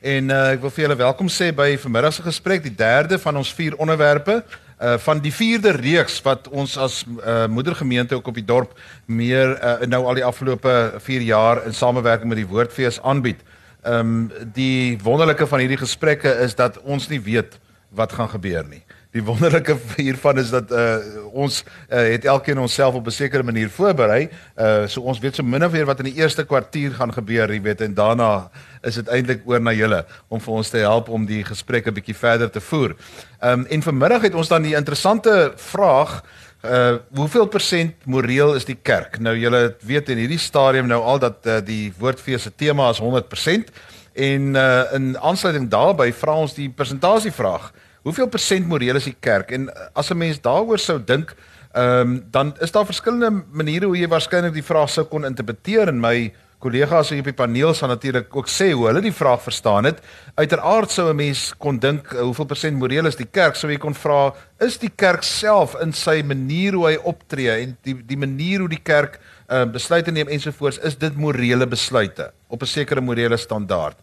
En uh, ek wil vir julle welkom sê by vanmiddag se gesprek, die derde van ons vier onderwerpe uh van die vierde reeks wat ons as uh moedergemeente ook op die dorp meer uh, nou al die afgelope 4 jaar in samewerking met die Woordfees aanbied. Ehm um, die wonderlike van hierdie gesprekke is dat ons nie weet wat gaan gebeur nie die wonderlike hiervan is dat uh, ons uh, het elkeen onsself op 'n sekere manier voorberei. Uh, so ons weet so min of meer wat in die eerste kwartier gaan gebeur, jy weet, en daarna is dit eintlik oor na julle om vir ons te help om die gesprek 'n bietjie verder te voer. Ehm um, en vanmiddag het ons dan die interessante vraag Uh hoeveel persent moreel is die kerk? Nou julle weet in hierdie stadium nou al dat uh, die woordfees se tema is 100% en uh in aansluiting daarbey vra ons die persentasie vraag. Hoeveel persent moreel is die kerk? En eh, as 'n mens daaroor sou dink, ehm um, dan is daar verskillende maniere hoe jy waarskynlik die vraag sou kon interpreteer en my kollegas op die paneel sal natuurlik ook sê hoe hulle die vraag verstaan het. Uiteraard sou 'n mens kon dink uh, hoeveel persent moreel is die kerk? Sou jy kon vra, is die kerk self in sy manier hoe hy optree en die die manier hoe die kerk uh, besluite neem ensovoorts, is dit morele besluite op 'n sekere morele standaard?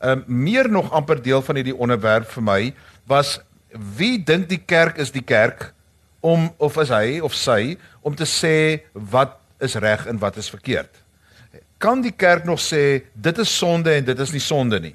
Ehm uh, meer nog amper deel van hierdie onderwerp vir my was wie dink die kerk is die kerk om of is hy of sy om te sê wat is reg en wat is verkeerd? Kan die kerk nog sê dit is sonde en dit is nie sonde nie?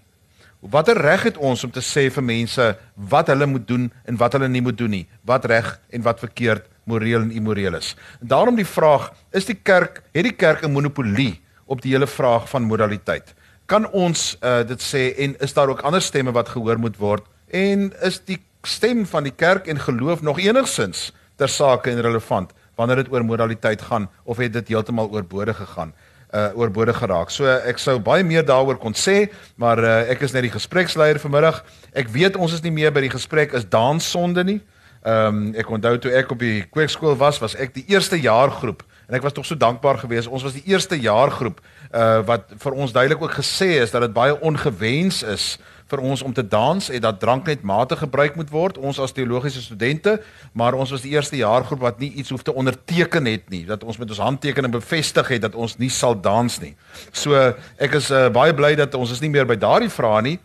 Watter reg het ons om te sê vir mense wat hulle moet doen en wat hulle nie moet doen nie? Wat reg en wat verkeerd, moreel en immoreel is? En daarom die vraag, is die kerk het die kerk 'n monopolie op die hele vraag van moraliteit? Kan ons uh, dit sê en is daar ook ander stemme wat gehoor moet word En is die stem van die kerk en geloof nog enigsins ter sake en relevant wanneer dit oor moraliteit gaan of het dit heeltemal oorbodig gegaan? uh oorbodig geraak. So ek sou baie meer daaroor kon sê, maar uh ek is net die gespreksleier vanmiddag. Ek weet ons is nie meer by die gesprek is danssonde nie. Ehm um, ek onthou toe ek op die kweekskool was, was ek die eerste jaargroep en ek was tog so dankbaar geweest. Ons was die eerste jaargroep uh wat vir ons duidelik ook gesê is dat dit baie ongewens is vir ons om te dans en dat drank net mate gebruik moet word. Ons as teologiese studente maar ons was die eerste jaargroep wat nie iets hoef te onderteken het nie dat ons met ons handtekening bevestig het dat ons nie sal dans nie. So ek is uh, baie bly dat ons is nie meer by daardie vrae nie.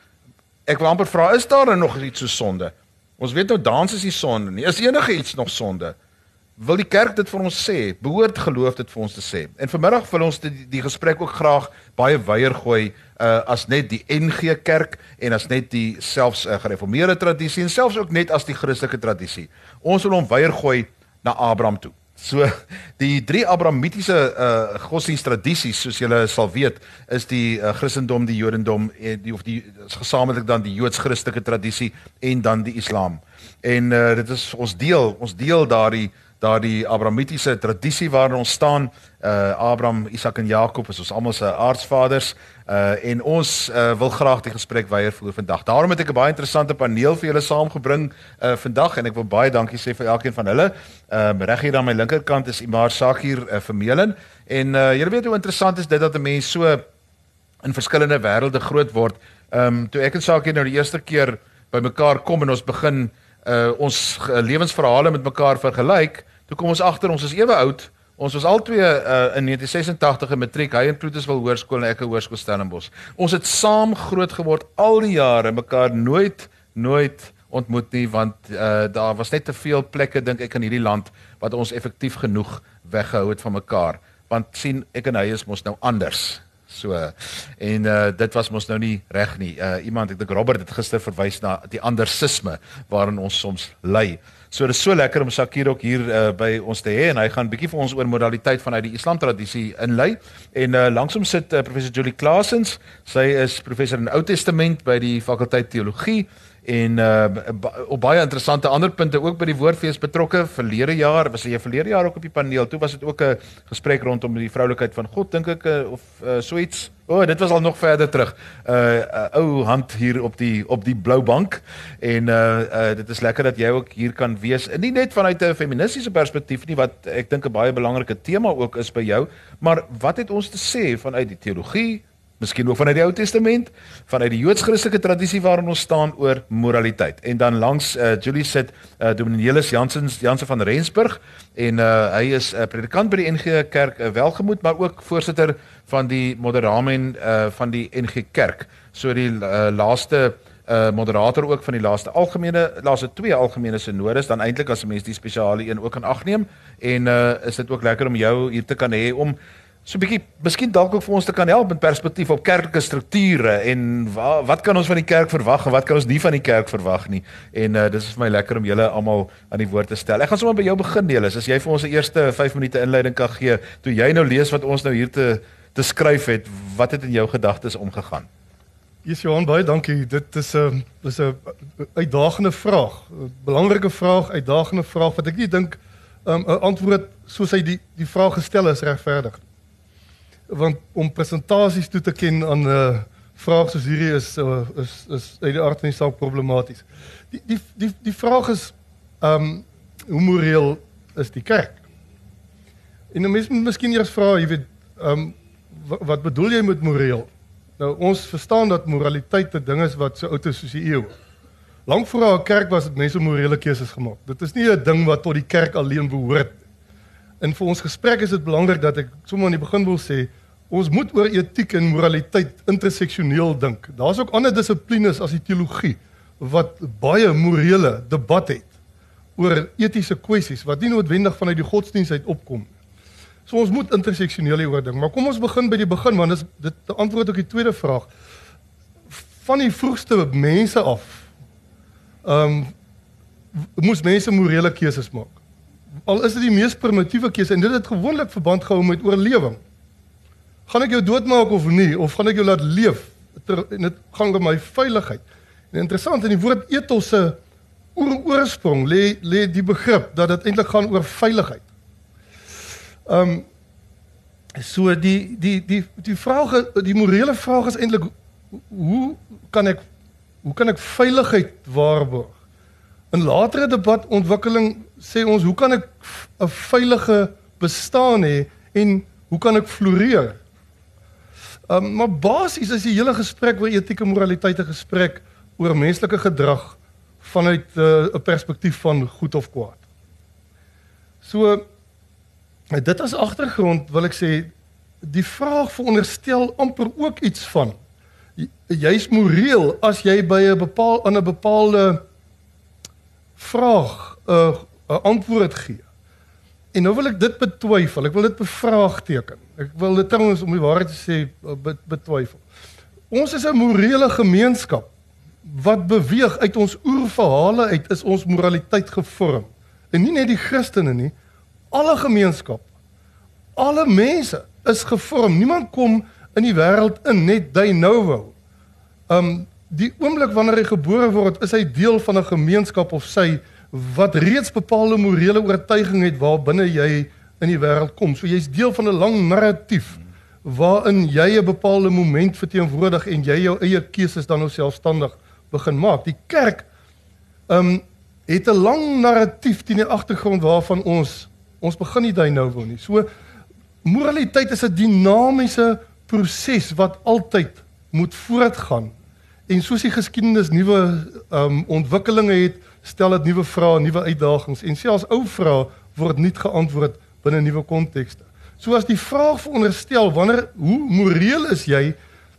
Ek wil amper vra is daar nog iets so sonde? Ons weet nou dans is nie sonde nie. Is enige iets nog sonde wil die kerk dit vir ons sê behoort geloof dit vir ons te sê en vanmiddag wil ons die, die gesprek ook graag baie weier gooi uh, as net die NG Kerk en as net die selfs uh, gereformeerde tradisie en selfs ook net as die Christelike tradisie. Ons wil hom weier gooi na Abraham toe. So die drie Abrahamitiese uh godsdiensttradisies soos julle sal weet is die uh, Christendom, die Jodendom en die of die gesamentlik dan die Joods-Christelike tradisie en dan die Islam. En uh dit is ons deel, ons deel daardie daardie Abrahamitiese tradisie waarin ons staan. Uh Abraham, Isak en Jakob is ons almal se aardsvaders. Uh en ons uh, wil graag die gesprek weier voer vandag. Daarom het ek 'n baie interessante paneel vir julle saamgebring uh vandag en ek wil baie dankie sê vir elkeen van hulle. Um uh, reg hier aan my linkerkant is Imar Sakir uh, Vermeulen en uh julle weet hoe interessant is dit dat 'n mens so in verskillende wêrelde groot word. Um toe ek en Sakir nou die eerste keer bymekaar kom en ons begin uh ons lewensverhale met mekaar vergelyk, Toe kom ons agter ons is ewe oud. Ons was albei uh, in 1986 in matriek, hy in Ploeterswil Hoërskool en ek in Hoërskool Stellenbosch. Ons het saam groot geword al die jare, mekaar nooit nooit ontmoet nie want uh, daar was net te veel plekke dink ek in hierdie land wat ons effektief genoeg weggehou het van mekaar. Want sien, ek en hy is mos nou anders. So en uh dit was mos nou nie reg nie. Uh iemand ek dink Robert het gister verwys na die andersisme waarin ons soms lê. So dit is so lekker om Sakir ook hier uh, by ons te hê en hy gaan bietjie vir ons oor modaliteit vanuit die Islam tradisie inlei. En uh, langsom sit uh, professor Julie Klasens. Sy is professor in Ou Testament by die fakulteit teologie en uh, op baie interessante ander punte ook by die woordfees betrokke. Verlede jaar was jy verlede jaar ook op die paneel. Toe was dit ook 'n gesprek rondom die vroulikheid van God dink ek uh, of uh, so iets. O, oh, dit was al nog verder terug. 'n uh, uh, ou hand hier op die op die blou bank en uh, uh dit is lekker dat jy ook hier kan wees. En nie net vanuit 'n feministiese perspektief nie wat ek dink 'n baie belangrike tema ook is by jou, maar wat het ons te sê vanuit die teologie, miskien ook vanuit die Ou Testament, vanuit die Joods-Christelike tradisie waarin ons staan oor moraliteit. En dan langs uh, Julie sit uh, Dominieus Jansens Jansen van Rensburg en uh, hy is 'n uh, predikant by die NG Kerk uh, Welgemoed, maar ook voorsitter van die Moderamen uh, van die NG Kerk So die uh, laaste uh moderator ook van die laaste algemene laaste twee algemene sinodes dan eintlik as 'n mens die spesiale een ook kan agneem en uh is dit ook lekker om jou hier te kan hê om so 'n bietjie miskien dalk ook vir ons te kan help met perspektief op kerklike strukture en wa, wat kan ons van die kerk verwag en wat kan ons nie van die kerk verwag nie. En uh dis is vir my lekker om julle almal aan die woord te stel. Ek gaan sommer by jou begin deel. As jy vir ons 'n eerste 5 minute inleiding kan gee, toe jy nou lees wat ons nou hier te te skryf het, wat het in jou gedagtes omgegaan? Yes Johan, baie dankie. Dit is 'n is 'n uitdagende vraag. 'n Belangrike vraag, uitdagende vraag wat ek nie dink um, 'n um, antwoord soos hy die die vraag gestel is regverdig. Want om presentasies toe te ken aan 'n uh, vraag soos hierdie is uh, is is uit die aard van die saak problematies. Die die die die vraag is ehm um, hoe moreel is die kerk? En nou mens moet miskien eers vra, jy weet, ehm um, wat, wat bedoel jy met moreel? Nou ons verstaan dat moraliteit 'n ding is wat so oud is soos die eeu. Lank voor haar kerk was dit mense morele keuses gemaak. Dit is nie 'n ding wat tot die kerk alleen behoort. En vir ons gesprek is dit belangrik dat ek sommer aan die begin wil sê, ons moet oor etiek en moraliteit interseksioneel dink. Daar's ook ander dissiplines as die teologie wat baie morele debat het oor etiese kwessies wat nie noodwendig vanuit die godsdienst uit opkom nie. So ons moet interseksioneel hieroor dink, maar kom ons begin by die begin want dis dit antwoord op die tweede vraag. Van die vroegste mense af. Ehm um, moes mense morele keuses maak. Al is dit die mees primitiewe keuse en dit het gewoonlik verband gehou met oorlewing. Gaan ek jou doodmaak of nie of gaan ek jou laat leef? Ter, en dit gaan om my veiligheid. En interessant in die woord ethos se oorsprong lê lê die begrip dat dit eintlik gaan oor veiligheid. Ehm um, so die die die die vraag die morele vraag is eintlik hoe kan ek hoe kan ek veiligheid waarborg? In latere debat ontwikkeling sê ons hoe kan ek 'n veilige bestaan hê en hoe kan ek floreer? Ehm um, maar basies is die hele gesprek oor etiese moraliteit 'n gesprek oor menslike gedrag vanuit eh, 'n uh, perspektief van goed of kwaad. So dit as agtergrond wil ek sê die vraag veronderstel amper ook iets van jy's moreel as jy by 'n bepaal aan 'n bepaalde vraag 'n uh, 'n antwoord gee. En nou wil ek dit betwyfel. Ek wil dit bevraagteken. Ek wil dit trouens om die waarheid te sê betwyfel. Ons is 'n morele gemeenskap wat beweeg uit ons oerverhale uit is ons moraliteit gevorm. En nie net die Christene nie, alle gemeenskap, alle mense is gevorm. Niemand kom in die wêreld in net de novo. Um die oomblik wanneer hy gebore word, is hy deel van 'n gemeenskap of sy wat reeds bepaalde morele oortuiging het waar binne jy in die wêreld kom. So jy's deel van 'n lang narratief waarin jy 'n bepaalde moment verteenwoordig en jy jou eie keuses dan nou selfstandig begin maak. Die kerk um het 'n lang narratief teen die agtergrond waarvan ons Ons begin daai nou wil nie. So moraliteit is 'n dinamiese proses wat altyd moet voortgaan. En soos die geskiedenis nuwe um ontwikkelinge het, stel dit nuwe vrae, nuwe uitdagings en selfs ou vrae word nie geantwoord binne nuwe kontekste. So as die vraag veronderstel wanneer hoe moreel is jy,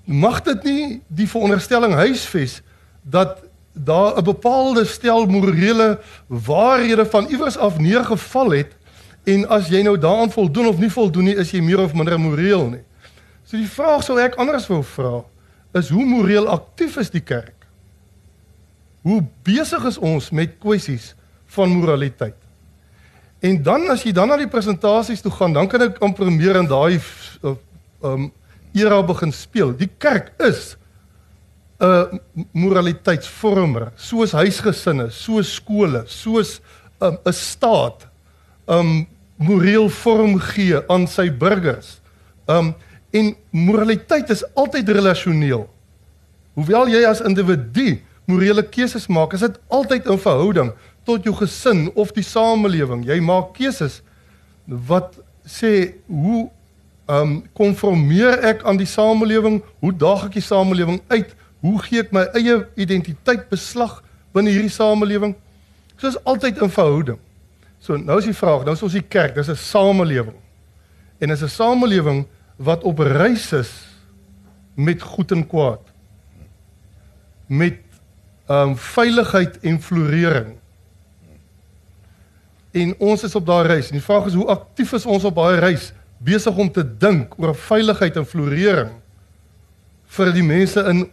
mag dit nie die veronderstelling huisves dat daar 'n bepaalde stel morele waarhede van iewers af neergeval het En as jy nou daaraan voldoen of nie voldoen nie, is jy meer of minder moreel nie. So die vraag sou ek anders wou vra, is hoe moreel aktief is die kerk? Hoe besig is ons met kwessies van moraliteit? En dan as jy dan na die presentasies toe gaan, dan kan ek amper meer in daai um era begin speel. Die kerk is 'n moraliteitsvormer, soos huisgesinne, soos skole, soos 'n um, staat um moreel vorm gee aan sy burgers. Um en moraliteit is altyd relasioneel. Hoewel jy as individu morele keuses maak, is dit altyd in verhouding tot jou gesin of die samelewing. Jy maak keuses wat sê hoe um konformeer ek aan die samelewing? Hoe daag ek die samelewing uit? Hoe gee ek my eie identiteit beslag binne hierdie samelewing? So is altyd in verhouding. So nou is die vraag, nou is ons die kerk, dis 'n samelewing. En dis 'n samelewing wat op reis is met goed en kwaad. met ehm um, veiligheid en floreering. En ons is op daai reis. En die vraag is hoe aktief is ons op daai reis besig om te dink oor veiligheid en floreering vir die mense in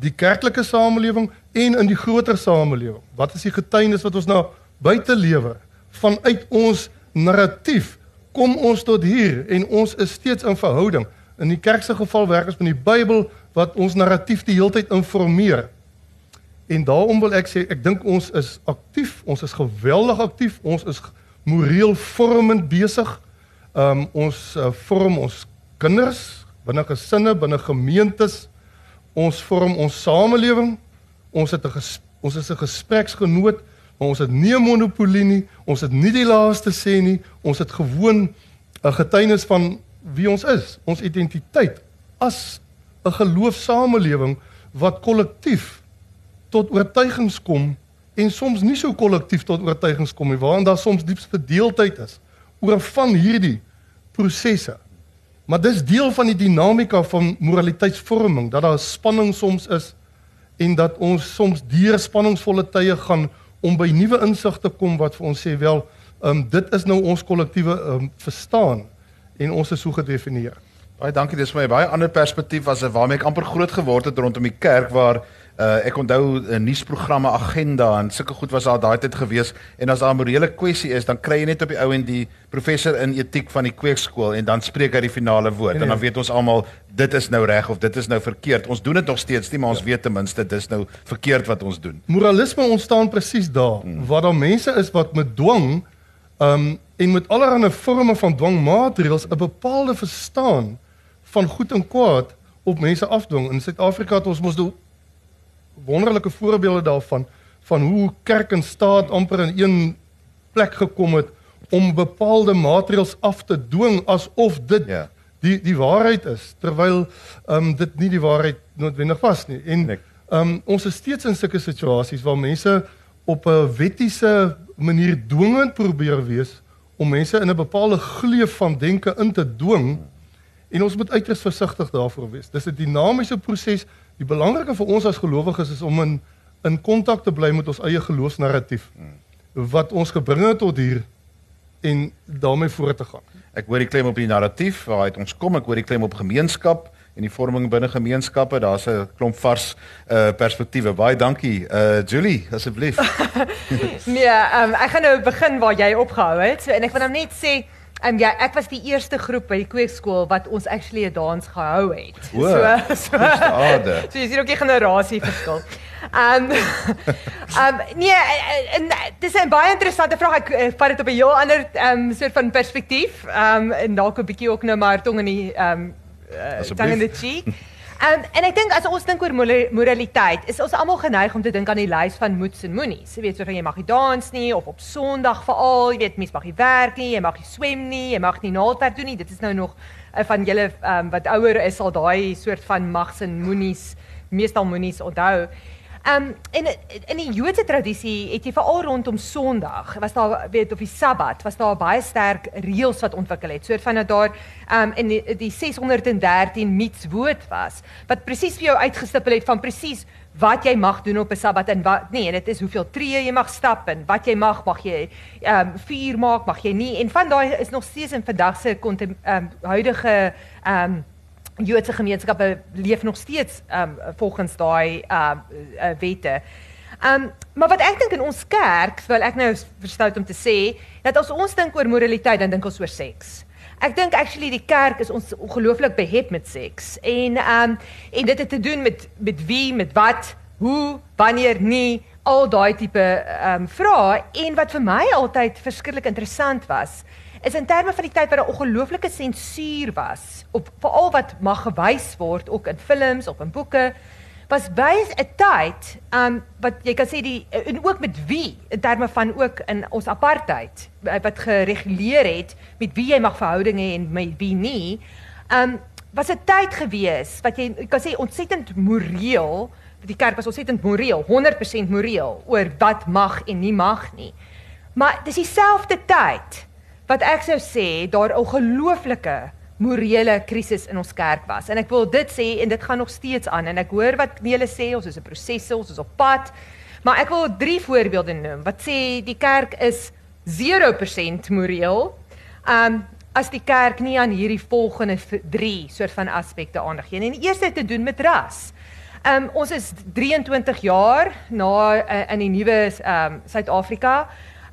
die kerklike samelewing en in die groter samelewing. Wat is die getuienis wat ons nou buite lewer vanuit ons narratief kom ons tot hier en ons is steeds in verhouding. In die kerk se geval werk ons met die Bybel wat ons narratief die hele tyd informeer. En daarom wil ek sê ek dink ons is aktief, ons is geweldig aktief, ons is moreel vormend besig. Um ons uh, vorm ons kinders binne gesinne, binne gemeentes. Ons vorm ons samelewing. Ons het 'n ons is 'n gespreksgenoot, maar ons het nie 'n monopolie nie. Ons het nie die laaste sê nie. Ons het gewoon 'n getuienis van wie ons is, ons identiteit as 'n geloofsamelewing wat kollektief tot oortuigings kom en soms nie so kollektief tot oortuigings kom nie, waarin daar soms diep verdeeldheid is oor van hierdie prosesse. Maar dis deel van die dinamika van moraliteitsvorming dat daar spanning soms is en dat ons soms deur spanningsvolle tye gaan om by nuwe insigte kom wat vir ons sê wel, um, dit is nou ons kollektiewe um, verstaan en ons is so gedefinieer. Baie dankie, dis vir my baie ander perspektief as waarmee ek amper groot geword het rondom die kerk waar Uh ek onthou 'n uh, nuusprogramme agenda en sulke goed was daar daai tyd gewees en as daar 'n morele kwessie is dan kry jy net op die ou en die professor in etiek van die kweekskool en dan spreek hy die finale woord nee, en dan weet ons almal dit is nou reg of dit is nou verkeerd. Ons doen dit nog steeds nie maar ons ja. weet ten minste dis nou verkeerd wat ons doen. Moralisme ontstaan presies daar hmm. waar daar mense is wat met dwang um en met allerlei forme van dwangmaatreëls 'n bepaalde verstaan van goed en kwaad op mense afdwing. In Suid-Afrika het ons mos wonderlike voorbeelde daarvan van hoe kerk en staat amper in een plek gekom het om bepaalde maatreëls af te dwing asof dit ja. die die waarheid is terwyl ehm um, dit nie die waarheid noodwendig was nie. En ehm um, ons is steeds in sulke situasies waar mense op 'n wettiese manier dwingend probeer wees om mense in 'n bepaalde gleuf van denke in te dwing en ons moet uiters versigtig daarvoor wees. Dis 'n dinamiese proses Die belangrike vir ons as gelowiges is om in in kontak te bly met ons eie geloofsnarratief wat ons gebring het tot hier en daarmee voort te gaan. Ek hoor die klem op die narratief, waar het ons kom? Ek hoor die klem op gemeenskap en die vorming binne gemeenskappe. Daar's 'n klomp vars uh perspektiewe. Baie dankie. Uh Julie, asseblief. nee, um, ek gaan nou begin waar jy opgehou het. So, en ek wil nou net sê Um, ja, ek was die eerste groep by die kweekskool wat ons actually 'n dans gehou het. O, so so. So jy sien ook die generasie verskil. Ehm um, um, nee, en dis 'n baie interessante vraag. Ek, ek vat dit op 'n heel ander ehm um, soort van perspektief. Ehm um, en dalk 'n bietjie ook nou maar tong in die ehm um, uh, tong in die cheek. Um, en ek dink as ons dink oor moraliteit, is ons almal geneig om te dink aan die lys van moets en moenies. Jy weet, so van jy mag nie dans nie of op Sondag veral, jy weet, mens mag nie werk nie, jy mag nie swem nie, jy mag nie naaldwerk doen nie. Dit is nou nog uh, van julle um, wat ouer is al daai soort van mags en moenies, meestal moenies onthou. Ehm um, in in die Joodse tradisie het jy veral rondom Sondag, was daar weet of die Sabbat, was daar baie sterk reëls wat ontwikkel het. Soort van dat daar ehm um, in die, die 613 mitzvot was wat presies vir jou uitgestipel het van presies wat jy mag doen op 'n Sabbat en wat nee, dit is hoeveel tree jy mag stap en wat jy mag, mag jy ehm um, vuur maak, mag jy nie. En van daai is nog steeds in vandag se ehm um, huidige ehm um, Joodse gemeenskappe leef nog steeds um volgens daai um uh, wette. Um maar wat ek dink in ons kerk, wil ek nou verstout om te sê, dat as ons dink oor moraliteit, dan dink ons oor seks. Ek dink actually die kerk is ons ongelooflik behep met seks. En um en dit het te doen met met wie, met wat, hoe, wanneer nie al daai tipe um vrae en wat vir my altyd verskriklik interessant was is in terme van die tyd wat daar ongelooflike sensuur was op veral wat mag gewys word ook in films of in boeke was baie 'n tyd um wat jy kan sê die en ook met wie in terme van ook in ons apartheid wat gereguleer het met wie jy mag verhoudinge hê en met wie nie um was 'n tyd gewees wat jy kan sê ontsettend moreel die kerk was ontsettend moreel 100% moreel oor wat mag en nie mag nie. Maar dis dieselfde tyd wat ek sou sê daar ongelooflike morele krisis in ons kerk was. En ek wil dit sê en dit gaan nog steeds aan en ek hoor wat Nele sê, ons is 'n proses, ons is op pad. Maar ek wil drie voorbeelde noem wat sê die kerk is 0% moreel. Um as die kerk nie aan hierdie volgende drie soort van aspekte aandag gee nie. En die eerste het te doen met ras. Um ons is 23 jaar na uh, in die nuwe um Suid-Afrika.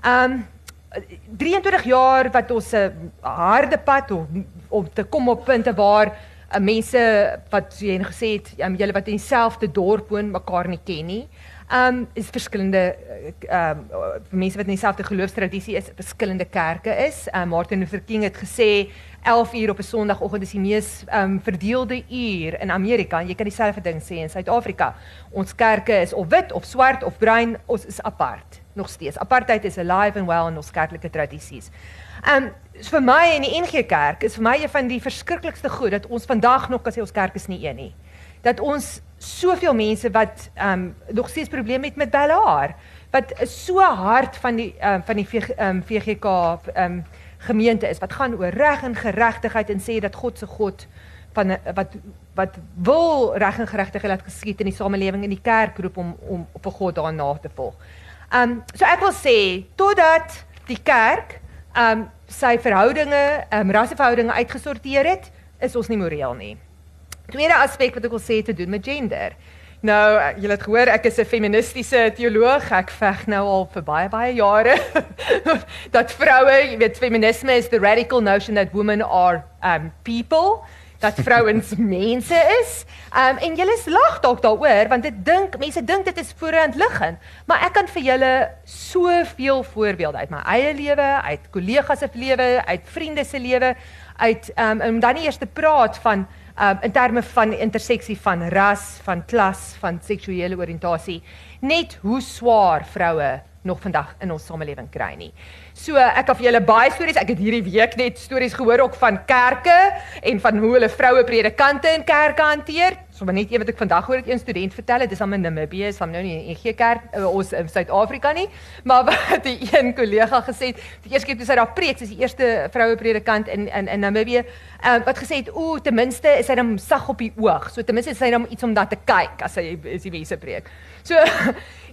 Um 23 jaar wat ons 'n harde pad om om te kom op punte waar uh, mense wat jy gesê het, um, julle wat in dieselfde dorp woon, mekaar nie ken nie. Um is verskillende um mense wat in dieselfde geloofstradisie is, verskillende kerke is. Um Martin Luther King het gesê 11 uur op 'n Sondagoggend is die mees um verdeelde uur in Amerika. Jy kan dieselfde ding sê in Suid-Afrika. Ons kerke is of wit of swart of bruin, ons is apart nog steeds. Apartheid is alive and well in ons kerklike tradisies. Um vir my in die NG Kerk is vir my een van die verskriklikste goed dat ons vandag nog kan sê ons kerk is nie een nie. Dat ons soveel mense wat ehm um, nog steeds probleme het met Bellaar wat so hard van die ehm um, van die VG, um, VGK ehm um, gemeente is wat gaan oor reg en geregtigheid en sê dat God se God van wat wat wil reg en geregtigheid laat geskied in die samelewing in die kerk roep om om op 'n God daarna te volg. Ehm um, so ek wil sê totdat die kerk ehm um, sy verhoudinge, ehm um, rasseverhoudinge uitgesorteer het, is ons nie moreel nie. Tweede aspek wat ek wil sê te doen met gender. Nou, julle het gehoor ek is 'n feministiese teoloog. Ek veg nou al vir baie baie jare dat vroue, jy weet, feminisme is the radical notion that women are um people dat vrouens mense is. Um en julle lag dalk daaroor want dit dink mense dink dit is voorhand liggend, maar ek kan vir julle soveel voorbeelde uit my eie lewe, uit kollegas se lewe, uit vriende se lewe, uit um om dan nie eers te praat van um, in terme van interseksie van ras, van klas, van seksuele oriëntasie, net hoe swaar vroue nog vandag in ons samelewing kry nie. So ek vir julle baie stories. Ek het hierdie week net stories gehoor ook van kerke en van hoe hulle vroue predikante in kerke hanteer. So maar net een wat ek vandag hoor het een student vertel, dit is aan Namibië, is hom nou nie in EG Kerk uh, ons in Suid-Afrika nie, maar wat 'n een kollega gesê het, die eerste keer toe sy daar preek, sy is die eerste vroue predikant in in in Namibië, uh, wat gesê het, "O, ten minste is hy dan sag op die oog." So ten minste is hy dan iets om daar te kyk as hy is die mense preek. So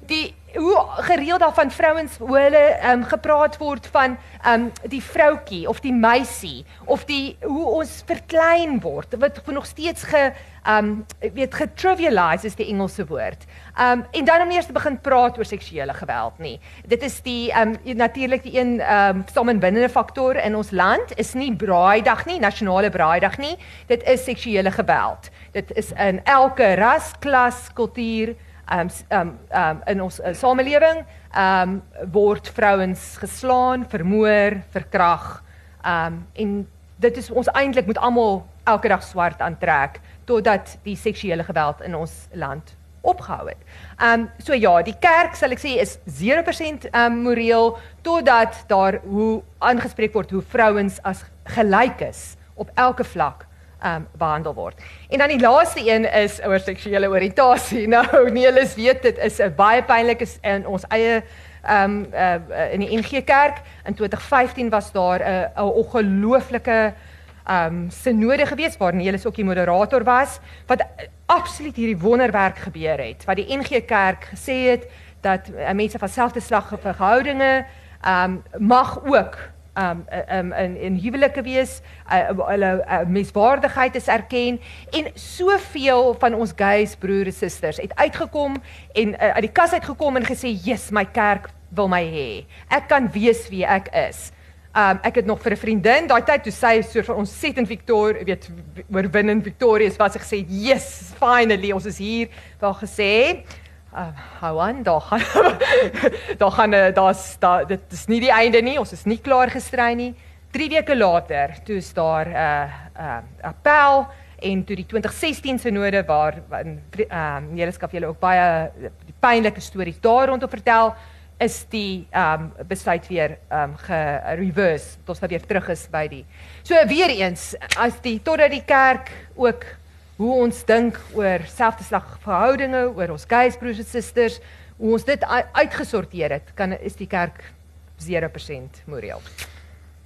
die hoe gereeld daar van vrouens hoe hulle um, gepraat word van um, die vroutjie of die meisie of die hoe ons verklein word wat nog steeds ge um, weet getrivialize is die Engelse woord. Um, en dan om eers te begin praat oor seksuele geweld nie. Dit is die um, natuurlik die een um, samenbindende faktor in ons land is nie braaidag nie, nasionale braaidag nie. Dit is seksuele geweld. Dit is in elke ras, klas, kultuur um um um in ons uh, samelewing um word vrouens geslaan, vermoor, verkrag. Um en dit is ons eintlik moet almal elke dag swart aantrek totdat die seksuele geweld in ons land opgehou het. Um so ja, die kerk sal ek sê is 0% um moreel totdat daar hoe aangespreek word hoe vrouens as gelyk is op elke vlak um behandel word. En dan die laaste een is oor seksuele oriëntasie. Nou nie hulle weet dit is 'n baie pynlike in ons eie um uh, in die NG Kerk in 2015 was daar 'n uh, ongelooflike um sinode gewees waar Nelis ook die moderator was wat absoluut hierdie wonderwerk gebeur het. Wat die NG Kerk gesê het dat uh, mense van selfde slag verhoudinge um mag ook um um in in huwelike wees, uh, hulle uh, menswaardigheid is erken en soveel van ons gays broers en susters het uitgekom en uh, uit die kas uitgekom en gesê, "Jesus, my kerk wil my hê. Ek kan wees wie ek is." Um ek het nog vir 'n vriendin daai tyd toe sy so van ons set in Victoria, weet oorwinnend Victoria, was sy gesê, "Yes, finally, ons is hier." Daar gesê, uh, hou aan, daar gaan daar gaan uh, daar's daar dit is nie die einde nie. Ons is nie klaar gestry nie. 3 weke later, toe is daar 'n uh, uh, appel en toe die 2016 synode waar in ehm julle skaf julle ook baie die pynlike stories daar rondom vertel is die ehm um, besluit weer ehm um, ge-reverse. Ons nou weer terug is by die. So weer eens as die totdat die kerk ook hoe ons dink oor selfdeslagverhoudinge, oor ons gays broers en susters, hoe ons dit uitgesorteer het, kan is die kerk 0% moreel.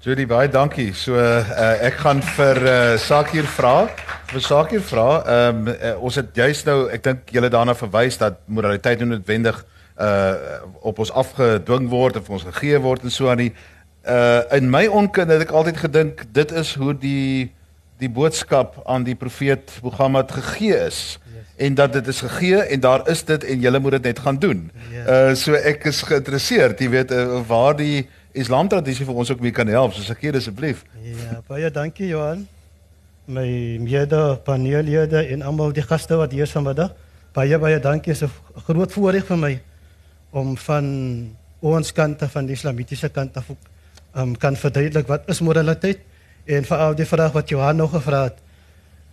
Judy baie dankie. So uh, ek gaan vir uh, Sakir vra. Vir Sakir vra, um, uh, ons het juist nou, ek dink julle daarna verwys dat moraliteit nie noodwendig uh op ons afgedwing word of ons gegee word en so aan die uh in my onkunde het ek altyd gedink dit is hoe die die boodskap aan die profeet Mohammed gegee is yes. en dat dit is gegee en daar is dit en julle moet dit net gaan doen. Yes. Uh so ek is geïnteresseerd, jy weet uh, waar die Islam tradisie vir ons ook mee kan help. So seker asseblief. Ja, baie dankie Johan. My mede paneellede en almal die gaste wat hier is vanmiddag. Baie baie dankie. Dit is 'n groot voorreg vir my om van ons kant af van die islamitiese kant af um, kan verduidelik wat is moraliteit en veral die vraag wat Johan nog gevra het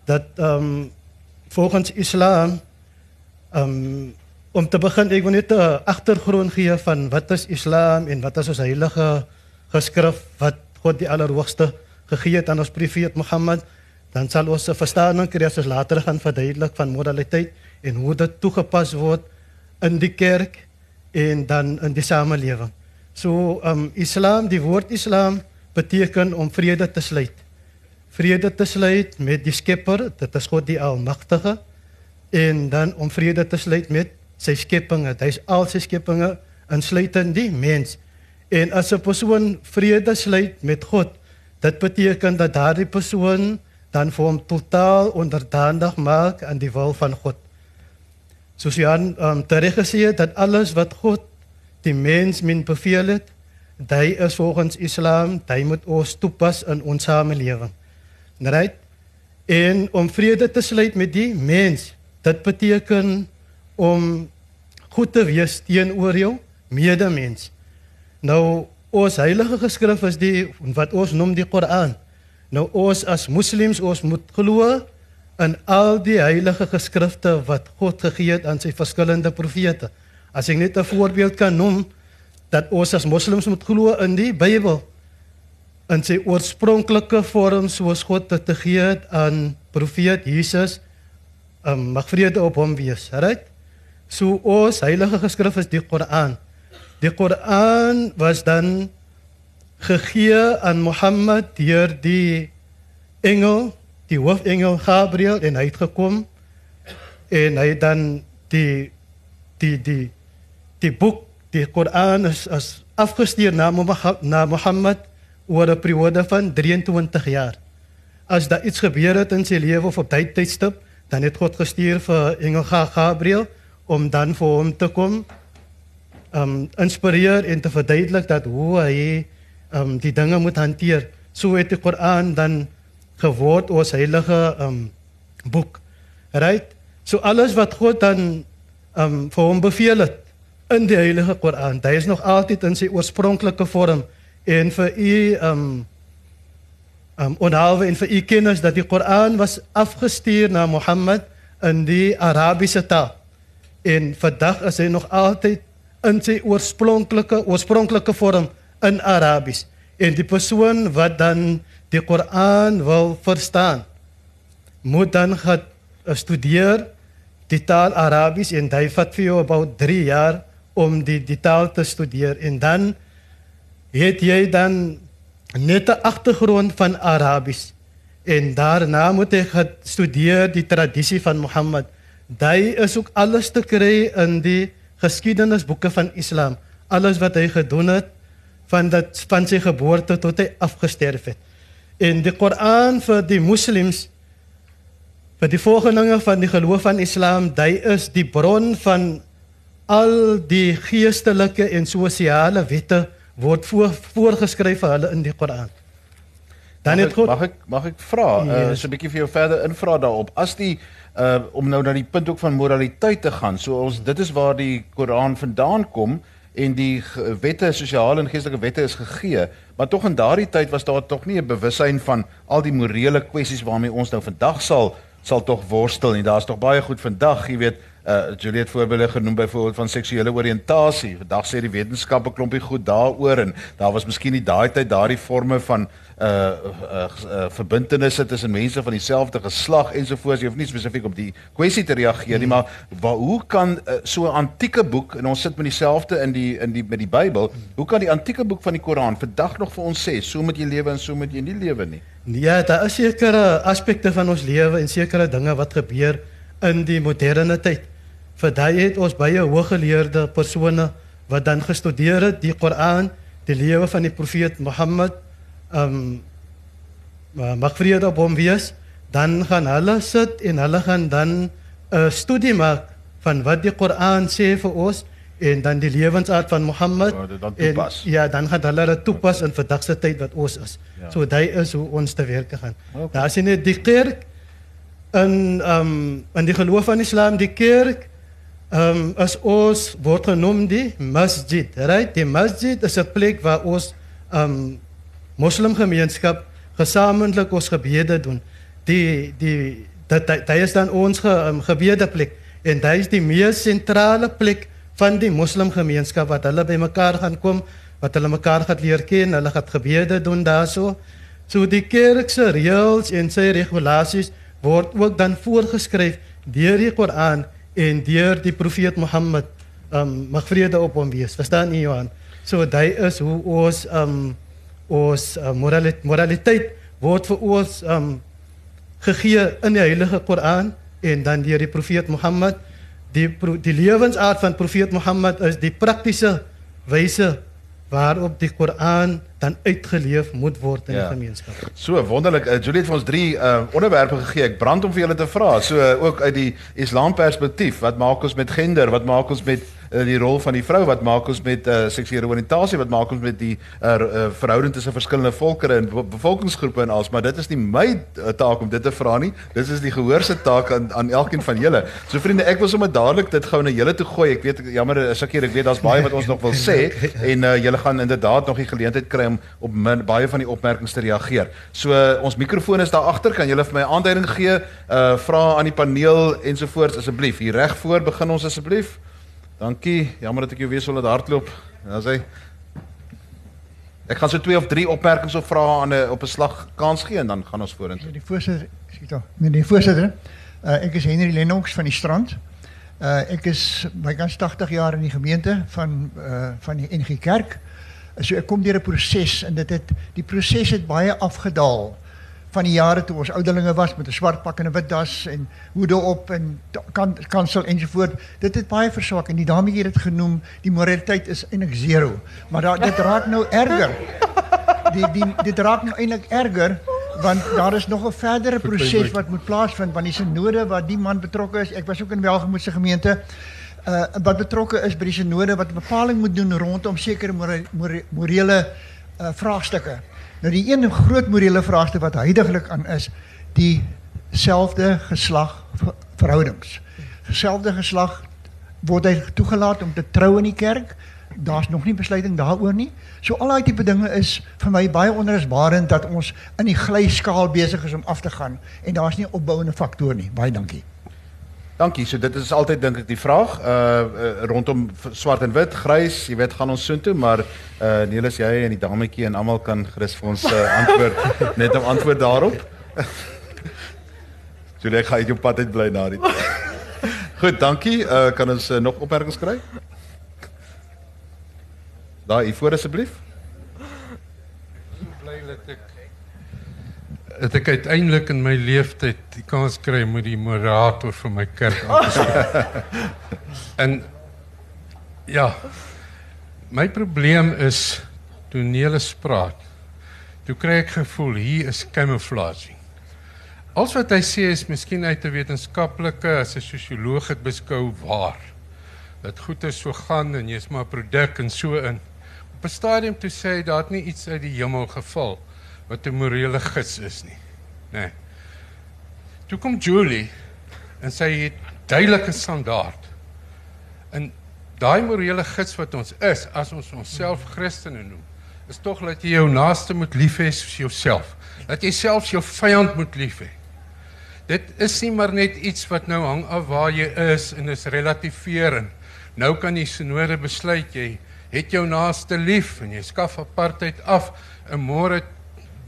dat um, volgens islam um, om te begin ek wil net 'n agtergrond gee van wat is islam en wat is ons heilige geskrif wat God die allerhoogste gegee het aan ons profeet Mohammed dan sal ons 'n verstaaning kry as ons later gaan verduidelik van moraliteit en hoe dit toegepas word in die kerk en dan in die samelewing. So um Islam, die woord Islam beteken om vrede te sluit. Vrede te sluit met die Skepper, dit is God die Almagtige en dan om vrede te sluit met sy skepinge. Hy's al sy skepinge insluitend die mens. En as 'n persoon vrede sluit met God, dit beteken dat daardie persoon dan vir hom totaal onderdanig maak aan die wil van God. Soos Jan um, terecht gesê het dat alles wat God die mens min beveel het, hy is volgens Islam, hy moet ons toepas in ons samelewing. Right? En om vrede te sluit met die mens, dit beteken om goed te wees teenoor jou medemens. Nou ons heilige geskrif is die wat ons noem die Koran. Nou ons as moslems ons moet glo in al die heilige geskrifte wat God gegee het aan sy verskillende profete. As ek net 'n voorbeeld kan noem dat ons as moslems moet glo in die Bybel in sy oorspronklike vorm soos God dit gegee het aan profeet Jesus, um, mag vrede op hom wees. Right? So ons heilige geskrif is die Koran. Die Koran was dan gegee aan Mohammed deur die engel die hoofengel Gabriel en hy het gekom en hy het dan die die die die boek die Koran is as afgestuur na na Mohammed oor 'n periode van 23 jaar. As daar iets gebeur het in sy lewe of op tyd tydstip, dan het God gestuur vir engel Gabriel om dan vir hom te kom um inspireer en te verduidelik dat hoe hy um die dinge moet hanteer. So het die Koran dan geword ons heilige um boek. Right? So alles wat God dan um vir hom beveel het in die heilige Koran, dit is nog altyd in sy oorspronklike vorm en vir u um um onhalwe en vir u kennis dat die Koran was afgestuur na Mohammed in die Arabiese taal. En vandag is hy nog altyd in sy oorspronklike oorspronklike vorm in Arabies. En die persoon wat dan die Koran wil verstaan, moet dan gaan studeer die taal Arabies en dit vat vir jou about 3 jaar om die die taal te studeer en dan het jy dan net 'n agtergrond van Arabies en daarna moet jy studeer die tradisie van Mohammed. Dit is ook alles te kry in die geskiedenisboeke van Islam. Alles wat hy gedoen het van dat van sy geboorte tot hy afgesterf het in die Koran vir die moslems vir die volgelinge van die geloof van Islam, dit is die bron van al die geestelike en sosiale wette word voor, voorgeskryf vir hulle in die Koran. Dan het God mag ek mag ek vra yes. uh, so 'n bietjie vir jou verder invra daarop. As die uh, om nou na die punt ook van moraliteit te gaan. So ons dit is waar die Koran vandaan kom en die wette sosiale en geestelike wette is gegee, maar tog in daardie tyd was daar tog nie 'n bewussyn van al die morele kwessies waarmee ons nou vandag sal sal tog worstel nie. Daar's tog baie goed vandag, jy weet, uh Juliet voorbeelde genoem byvoorbeeld van seksuele oriëntasie. Vandag sê die wetenskap 'n klompie goed daaroor en daar was miskien nie daai tyd daardie forme van uh uh, uh verbintenisse tussen mense van dieselfde geslag ensovoorts. Jy hoef nie spesifiek op die kwessie te reageer nie, hmm. maar waar, hoe kan uh, so 'n antieke boek en ons sit met dieselfde in die in die met die Bybel, hoe kan die antieke boek van die Koran vandag nog vir ons sê so moet jy lewe en so moet jy nie lewe nie? Ja, daar is sekere aspekte van ons lewe en sekere dinge wat gebeur in die moderne tyd. Vir daai het ons baie hooggeleerde persone wat dan gestudeer het die Koran, die lewe van die profeet Mohammed, ehm um, mag vrede op hom wees, dan gaan hulle sit en hulle gaan dan 'n uh, studie maak van wat die Koran sê vir ons en dan die lewensaard van Mohammed ja, dan en ja dan gaan hulle dit toepas in vandag se tyd wat ons is. Ja. So dit is hoe ons te werk gaan. Okay. Daar sien net die kerk in ehm um, in die geloof van Islam die kerk ehm um, as ons word genoem die masjid, right? Die masjid is 'n plek waar ons ehm um, moslimgemeenskap gesamentlik ons gebede doen. Die die dat dit is dan ons ge, um, gebedeplek en dit is die mees sentrale plek van die moslimgemeenskap wat hulle bymekaar gaan kom, wat hulle mekaar gaan leer ken, hulle gaan gebede doen daarso. So die kerk se reëls en sy regulasies word ook dan voorgeskryf deur die Koran en deur die profeet Mohammed um mag vrede op hom wees. Verstaan jy Johan? So dit is hoe ons um ons uh, moraliteit, moraliteit word vir ons um gegee in die heilige Koran en dan deur die profeet Mohammed. Die die lewensaard van profeet Mohammed is die praktiese wyse waarop die Koran dan uitgeleef moet word in ja. die gemeenskap. So wonderlik. Uh, Juliet het ons drie uh, onderwerpe gegee. Ek brand om vir julle te vra. So uh, ook uit die Islam perspektief, wat maak ons met gender? Wat maak ons met uh, die rol van die vrou? Wat maak ons met uh, seksuele oriëntasie? Wat maak ons met die uh, uh, verhouding tussen verskillende volkere en bevolkingsgroepe en als? Maar dit is nie my uh, taak om dit te vra nie. Dit is die gehoor se taak aan aan elkeen van julle. So vriende, ek wil sommer dadelik dit gou na julle toe gooi. Ek weet jammer, hier, ek weet daar's baie wat ons nog wil sê en uh, julle gaan inderdaad nog die geleentheid kry om op min, baie van die opmerkings te reageer. So uh, ons mikrofoon is daar agter, kan julle vir my aanduiding gee? Uh vra aan die paneel ensovoorts asseblief. Hier reg voor begin ons asseblief. Dankie. Jammer dat ek jou weer so laat hardloop. Dan sê Ek gaan so twee of drie opmerkings of vrae aan 'n op 'n slag kans gee en dan gaan ons vorentoe. Die voorsitter. Nee, die voorsitter. Uh ek is Henry Lennox van die strand. Uh ek is my kans 80 jaar in die gemeente van van die NG Kerk. So ek kom deur 'n proses en dit het die proses het baie afgedaal van die jare toe ons ouderlinge was met 'n swart pak en 'n wit das en hoede op en kan kansel ensovoort. Dit het baie verswak en die dame hier het genoem die moraliteit is eintlik zero. Maar da, dit raak nou erger. Die die dit raak nou eintlik erger want daar is nog 'n verdere proses wat moet plaasvind want die sinode wat die man betrokke is. Ek was ook in Welgemoedse gemeente uh, wat betrokke is by die synode wat 'n bepaling moet doen rondom sekere morele, morele uh, vraagstukke. Nou die een groot morele vraagstuk wat heidaglik aan is, die selfde geslag verhoudings. Selfde geslag word hy toegelaat om te trou in die kerk. Daar's nog nie besluiting daaroor nie. So al daai tipe dinge is vir my baie onrusbarend dat ons in die glyskaal besig is om af te gaan en daar's nie opbouende faktore nie. Baie dankie. Dankie. So dit is altyd dink ek die vraag uh, uh rondom swart en wit, grys, jy weet gaan ons soontoe, maar uh Nelis jy en die dametjie en almal kan gerus vir ons uh, antwoord net 'n antwoord daarop. so ek gaan uit jou pad uit bly na die. Goed, dankie. Uh kan ons uh, nog opmerkings kry? Daai voor asseblief. Bly dat ek het ek uiteindelik in my lewenstyd die kans kry met die moderator van my kerk aan te spreek. en ja, my probleem is toe Nelis praat. Toe kry ek gevoel hier is camouflaging. Alles wat hy sê is miskien uit 'n wetenskaplike, as 'n sosioloog het beskou waar. Dat goed is so gaan en jy's maar produk en so in. Op 'n stadium toe sê hy daar het nie iets uit die hemel geval nie wat 'n morele gids is nie. Nê. Nee. Toe kom Julie en sy het duidelike standaard. En daai morele gids wat ons is as ons onsself Christene noem, is tog dat jy jou naaste moet lief hê soos jouself. Dat jy selfs jou vyand moet lief hê. Dit is nie maar net iets wat nou hang af waar jy is en is relativeerend. Nou kan die sinode besluit jy het jou naaste lief en jy skaf apartheid af en môre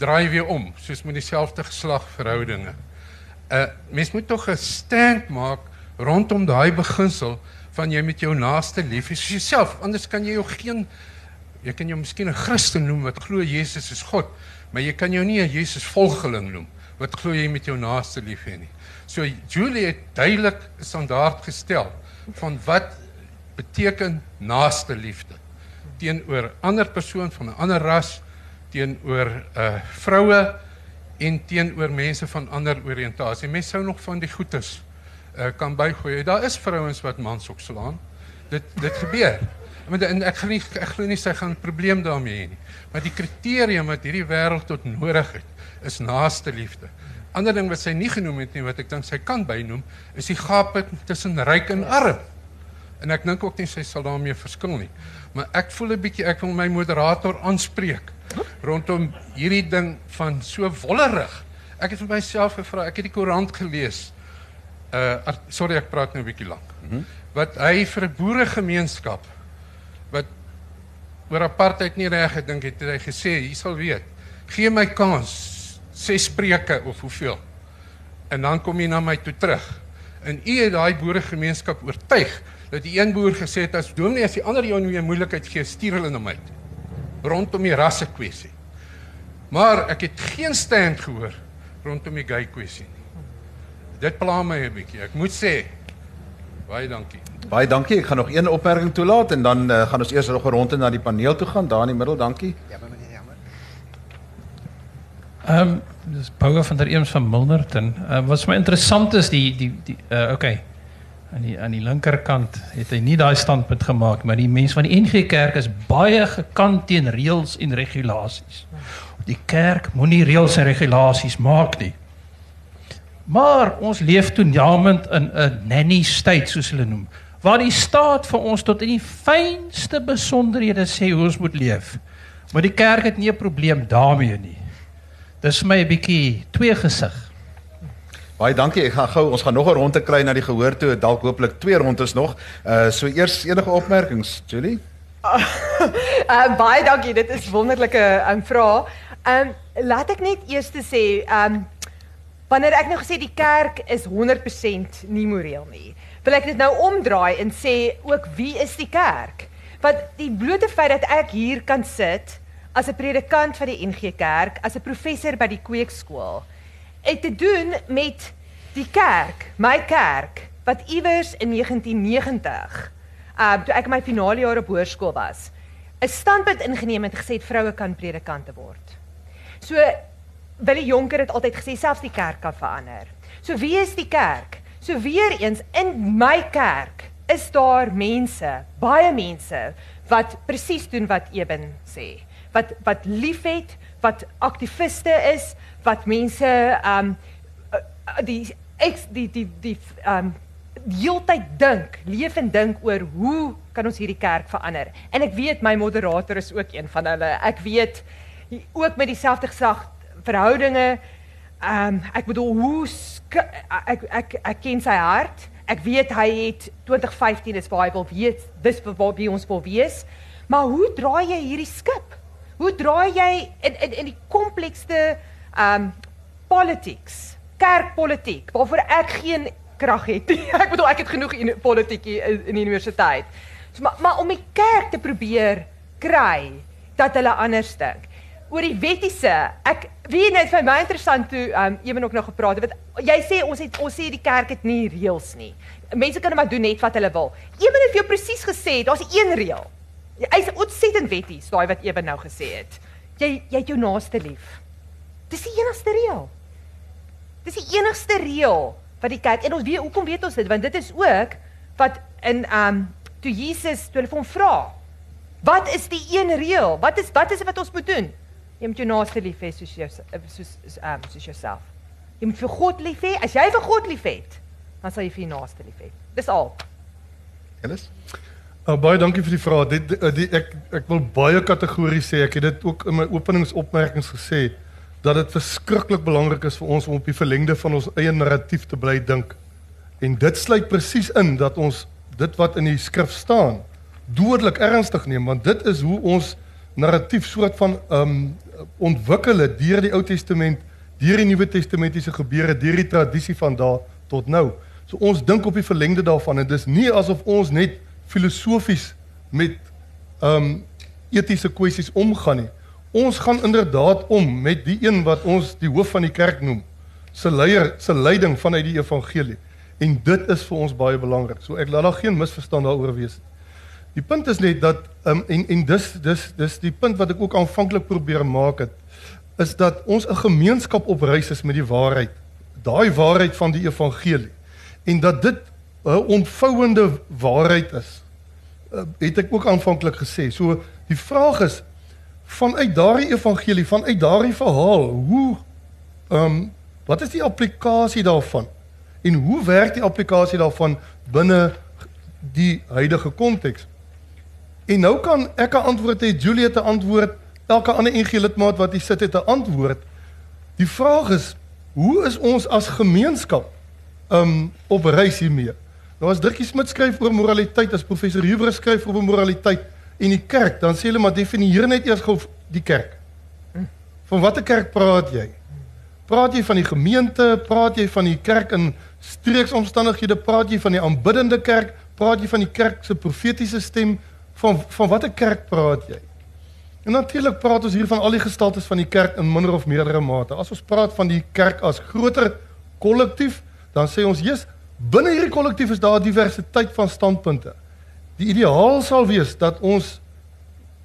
draai weer om soos met dieselfde geslagverhoudinge. 'n uh, Mens moet tog 'n stand maak rondom daai beginsel van jy met jou naaste lief is soos jouself. Anders kan jy jou geen jy kan jou miskien 'n Christen noem wat glo Jesus is God, maar jy kan jou nie 'n Jesus volgeling noem wat glo jy met jou naaste lief hê nie. So Julie het duidelik 'n standaard gestel van wat beteken naaste liefde teenoor ander persoon van 'n ander ras, teenoor uh, vroue en teenoor mense van ander oriëntasie. Mense sou nog van die goedes uh, kan bygooi. Daar is vrouens wat mans ook slaan. Dit dit gebeur. En ek glo nie ek glo nie sy gaan 'n probleem daarmee hê nie. Maar die kriterium wat hierdie wêreld tot nodig het, is naaste liefde. Ander ding wat sy nie genoem het nie wat ek dink sy kan bynoem, is die gape tussen ryk en arm. En ek dink ook nie sy sal daarmee verskil nie. Maar ek voel 'n bietjie ek wil my moderator aanspreek rondom hierdie ding van so wollerig. Ek het vir myself gevra, ek het die koerant gelees. Uh sorry ek praat nou 'n bietjie lank. Mm -hmm. Wat hy vir 'n boeregemeenskap wat oor apartheid nie reg gedink het, het hy gesê, "Jy sal weet, gee my kans, ses spreuke of hoeveel. En dan kom jy na my toe terug." En u het daai boeregemeenskap oortuig dat die een boer gesê het as dominee as die ander jou nie 'n moeilikheid gee, stuur hulle na my toe rondom die rasse kwessie. Maar ek het geen stand gehoor rondom die gay kwessie nie. Dit pla my 'n bietjie. Ek moet sê baie dankie. Baie dankie. Ek gaan nog een opmerking toelaat en dan uh, gaan ons eers nog 'n ronde na die paneel toe gaan daar in die middel. Dankie. Ja, meneer Jammer. Ehm um, dis Paul van der Eems van Milnerton. Uh, wat my interessant is die die die uh, okay aan die aan die linkerkant het hy nie daai standpunt gemaak maar die mense van die NG Kerk is baie gekant teen reëls en regulasies. Die kerk moenie reëls en regulasies maak nie. Maar ons leef toenademend in 'n nanny state soos hulle noem, waar die staat vir ons tot in die fynste besonderhede sê hoe ons moet leef. Maar die kerk het nie 'n probleem daarmee nie. Dis my 'n bietjie twee gesig. Baie dankie. Ek gaan gou ons gaan nog 'n ronde kry na die gehoor toe. Dalk hooplik twee rondes nog. Uh so eers enige opmerkings, Julie? uh baie dankie. Dit is wonderlike um, vraag. Um laat ek net eers sê, um wanneer ek nou gesê die kerk is 100% nie moreel nie. Wil ek dit nou omdraai en sê ook wie is die kerk? Want die blote feit dat ek hier kan sit as 'n predikant van die NG Kerk, as 'n professor by die Kweekskool, het te doen met die kerk, my kerk wat iewers in 1990, uh toe ek my finale jaar op hoërskool was, 'n standpunt ingeneem het gesê vroue kan predikante word. So Willie Jonker het altyd gesê selfs die kerk kan verander. So wie is die kerk? So weer eens in my kerk is daar mense, baie mense wat presies doen wat Eben sê. Wat wat liefhet, wat aktiviste is, wat mense um die ek die die die um heeltyd dink, leef en dink oor hoe kan ons hierdie kerk verander? En ek weet my moderator is ook een van hulle. Ek weet ook met dieselfde gesag verhoudinge um ek bedoel hoe ek ek ek ken sy hart. Ek weet hy het 2015 is Bybel weet dis waar wie ons wil wees. Maar hoe draai jy hierdie skip? Hoe draai jy in in in die komplekste um politics, kerkpolitiek, waarvoor ek geen krag het nie. Ek bedoel ek het genoeg in politiek in, in die universiteit. So maar maar om die kerk te probeer kry dat hulle anders dink. Oor die wettiese, ek weet net vir my interessant toe um ewen ook nog gepraat het. Jy sê ons het ons sê die kerk het nie reëls nie. Mense kan maar doen net wat hulle wil. Ewen het vir jou presies gesê, daar's een reël. Hy's ontsettend wetties, daai wat ewen nou gesê het. Jy jy het jou naaste lief. Dis die enigste reël. Dis die enigste reël wat die kerk en ons weet hoekom weet ons dit want dit is ook wat in um toe Jesus toe hulle vir hom vra wat is die een reël? Wat is wat is wat ons moet doen? Jy moet jou naaste lief hê soos jou soos um soos jouself. Jy moet vir God lief hê. As jy vir God lief het, dan sal jy vir jou naaste lief hê. Dis al. Ellis? Uh, baie dankie vir die vraag. Dit die, ek ek wil baie kategories sê. Ek het dit ook in my openingsopmerkings gesê dat dit verskriklik belangrik is vir ons om op die verlengde van ons eie narratief te bly dink. En dit sluit presies in dat ons dit wat in die skrif staan dodelik ernstig neem want dit is hoe ons narratief soort van um ontwikkel het deur die Ou Testament, deur die Nuwe Testamentiese gebeure, deur die tradisie van daar tot nou. So ons dink op die verlengde daarvan en dis nie asof ons net filosofies met um etiese kwessies omgaan nie. Ons gaan inderdaad om met die een wat ons die hoof van die kerk noem, se leier, se leiding vanuit die evangelie. En dit is vir ons baie belangrik. So ek laat daar geen misverstand daaroor wees nie. Die punt is net dat um, en en dis dis dis die punt wat ek ook aanvanklik probeer maak het is dat ons 'n gemeenskap op reis is met die waarheid. Daai waarheid van die evangelie. En dat dit 'n ontvouende waarheid is. Uh, het ek ook aanvanklik gesê. So die vraag is vanuit daardie evangelie, vanuit daardie verhaal, hoe ehm um, wat is die applikasie daarvan? En hoe werk die applikasie daarvan binne die huidige konteks? En nou kan ek 'n antwoord hê, Juliet 'n antwoord, elke ander NG lidmaat wat hier sit het 'n antwoord. Die vraag is, hoe is ons as gemeenskap um op reis hiermee? Nou as Drukkie Smit skryf oor moraliteit, as professor Huwer skryf oor moraliteit en die kerk, dan sê hulle maar definieer net eers gou die kerk. Van watter kerk praat jy? Praat jy van die gemeente, praat jy van die kerk in streeksomstandighede, praat jy van die aanbiddende kerk, praat jy van die kerk se profetiese stem? van van watter kerk praat jy? En natuurlik praat ons hier van al die gestaltes van die kerk in minder of meerdere mate. As ons praat van die kerk as groter kollektief, dan sê ons, "Jesus, binne hierdie kollektief is daar 'n diversiteit van standpunte." Die ideaal sal wees dat ons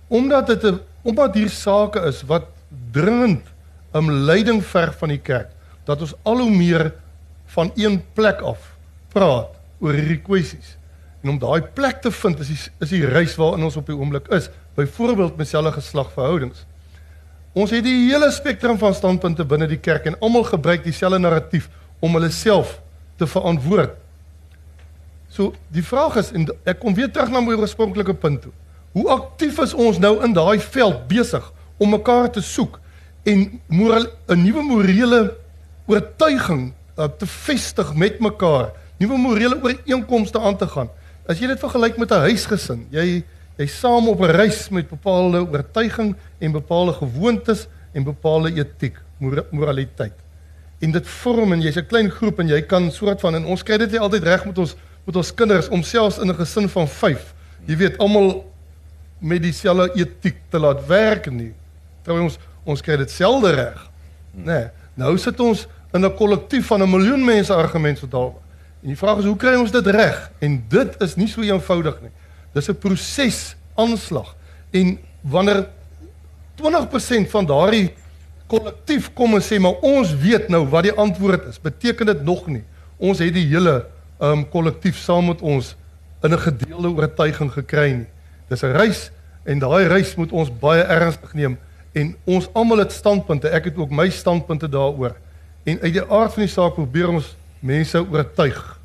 omdat dit 'n omdat hier sake is wat dringend 'n leiding verg van die kerk, dat ons al hoe meer van een plek af praat oor hierdie kwessies. En om daai plek te vind is die, is die reis waarin ons op die oomblik is. Byvoorbeeld met selfe geslagverhoudings. Ons het die hele spektrum van standpunte binne die kerk en almal gebruik dieselfde narratief om hulle self te verantwoord. So die vraag is en ek kom weer terug na my oorspronklike punt toe. Hoe aktief is ons nou in daai veld besig om mekaar te soek en moral 'n nuwe morele oortuiging uh, te vestig met mekaar, nuwe morele ooreenkomste aan te gaan? As jy dit vergelyk met 'n huisgesin, jy jy saam op 'n reis met bepaalde oortuiging en bepaalde gewoontes en bepaalde etiek, moraliteit. En dit vorm en jy's 'n klein groep en jy kan soort van en ons kry dit nie altyd reg met ons met ons kinders om selfs in 'n gesin van 5, jy weet almal met dieselfde etiek te laat werk nie. Trouwens ons ons kry dit selde reg. Nê. Nee, nou sit ons in 'n kollektief van 'n miljoen mense argumente wat daar En die vraag is hoe kry ons dit reg? En dit is nie so eenvoudig nie. Dis 'n proses aanslag. En wanneer 20% van daardie kollektief kom en sê maar ons weet nou wat die antwoord is, beteken dit nog nie. Ons het die hele um kollektief saam met ons in 'n gedeelde oortuiging gekry nie. Dis 'n reis en daai reis moet ons baie ernstig neem en ons almal het standpunte. Ek het ook my standpunte daaroor. En uit die aard van die saak probeer ons mense oortuig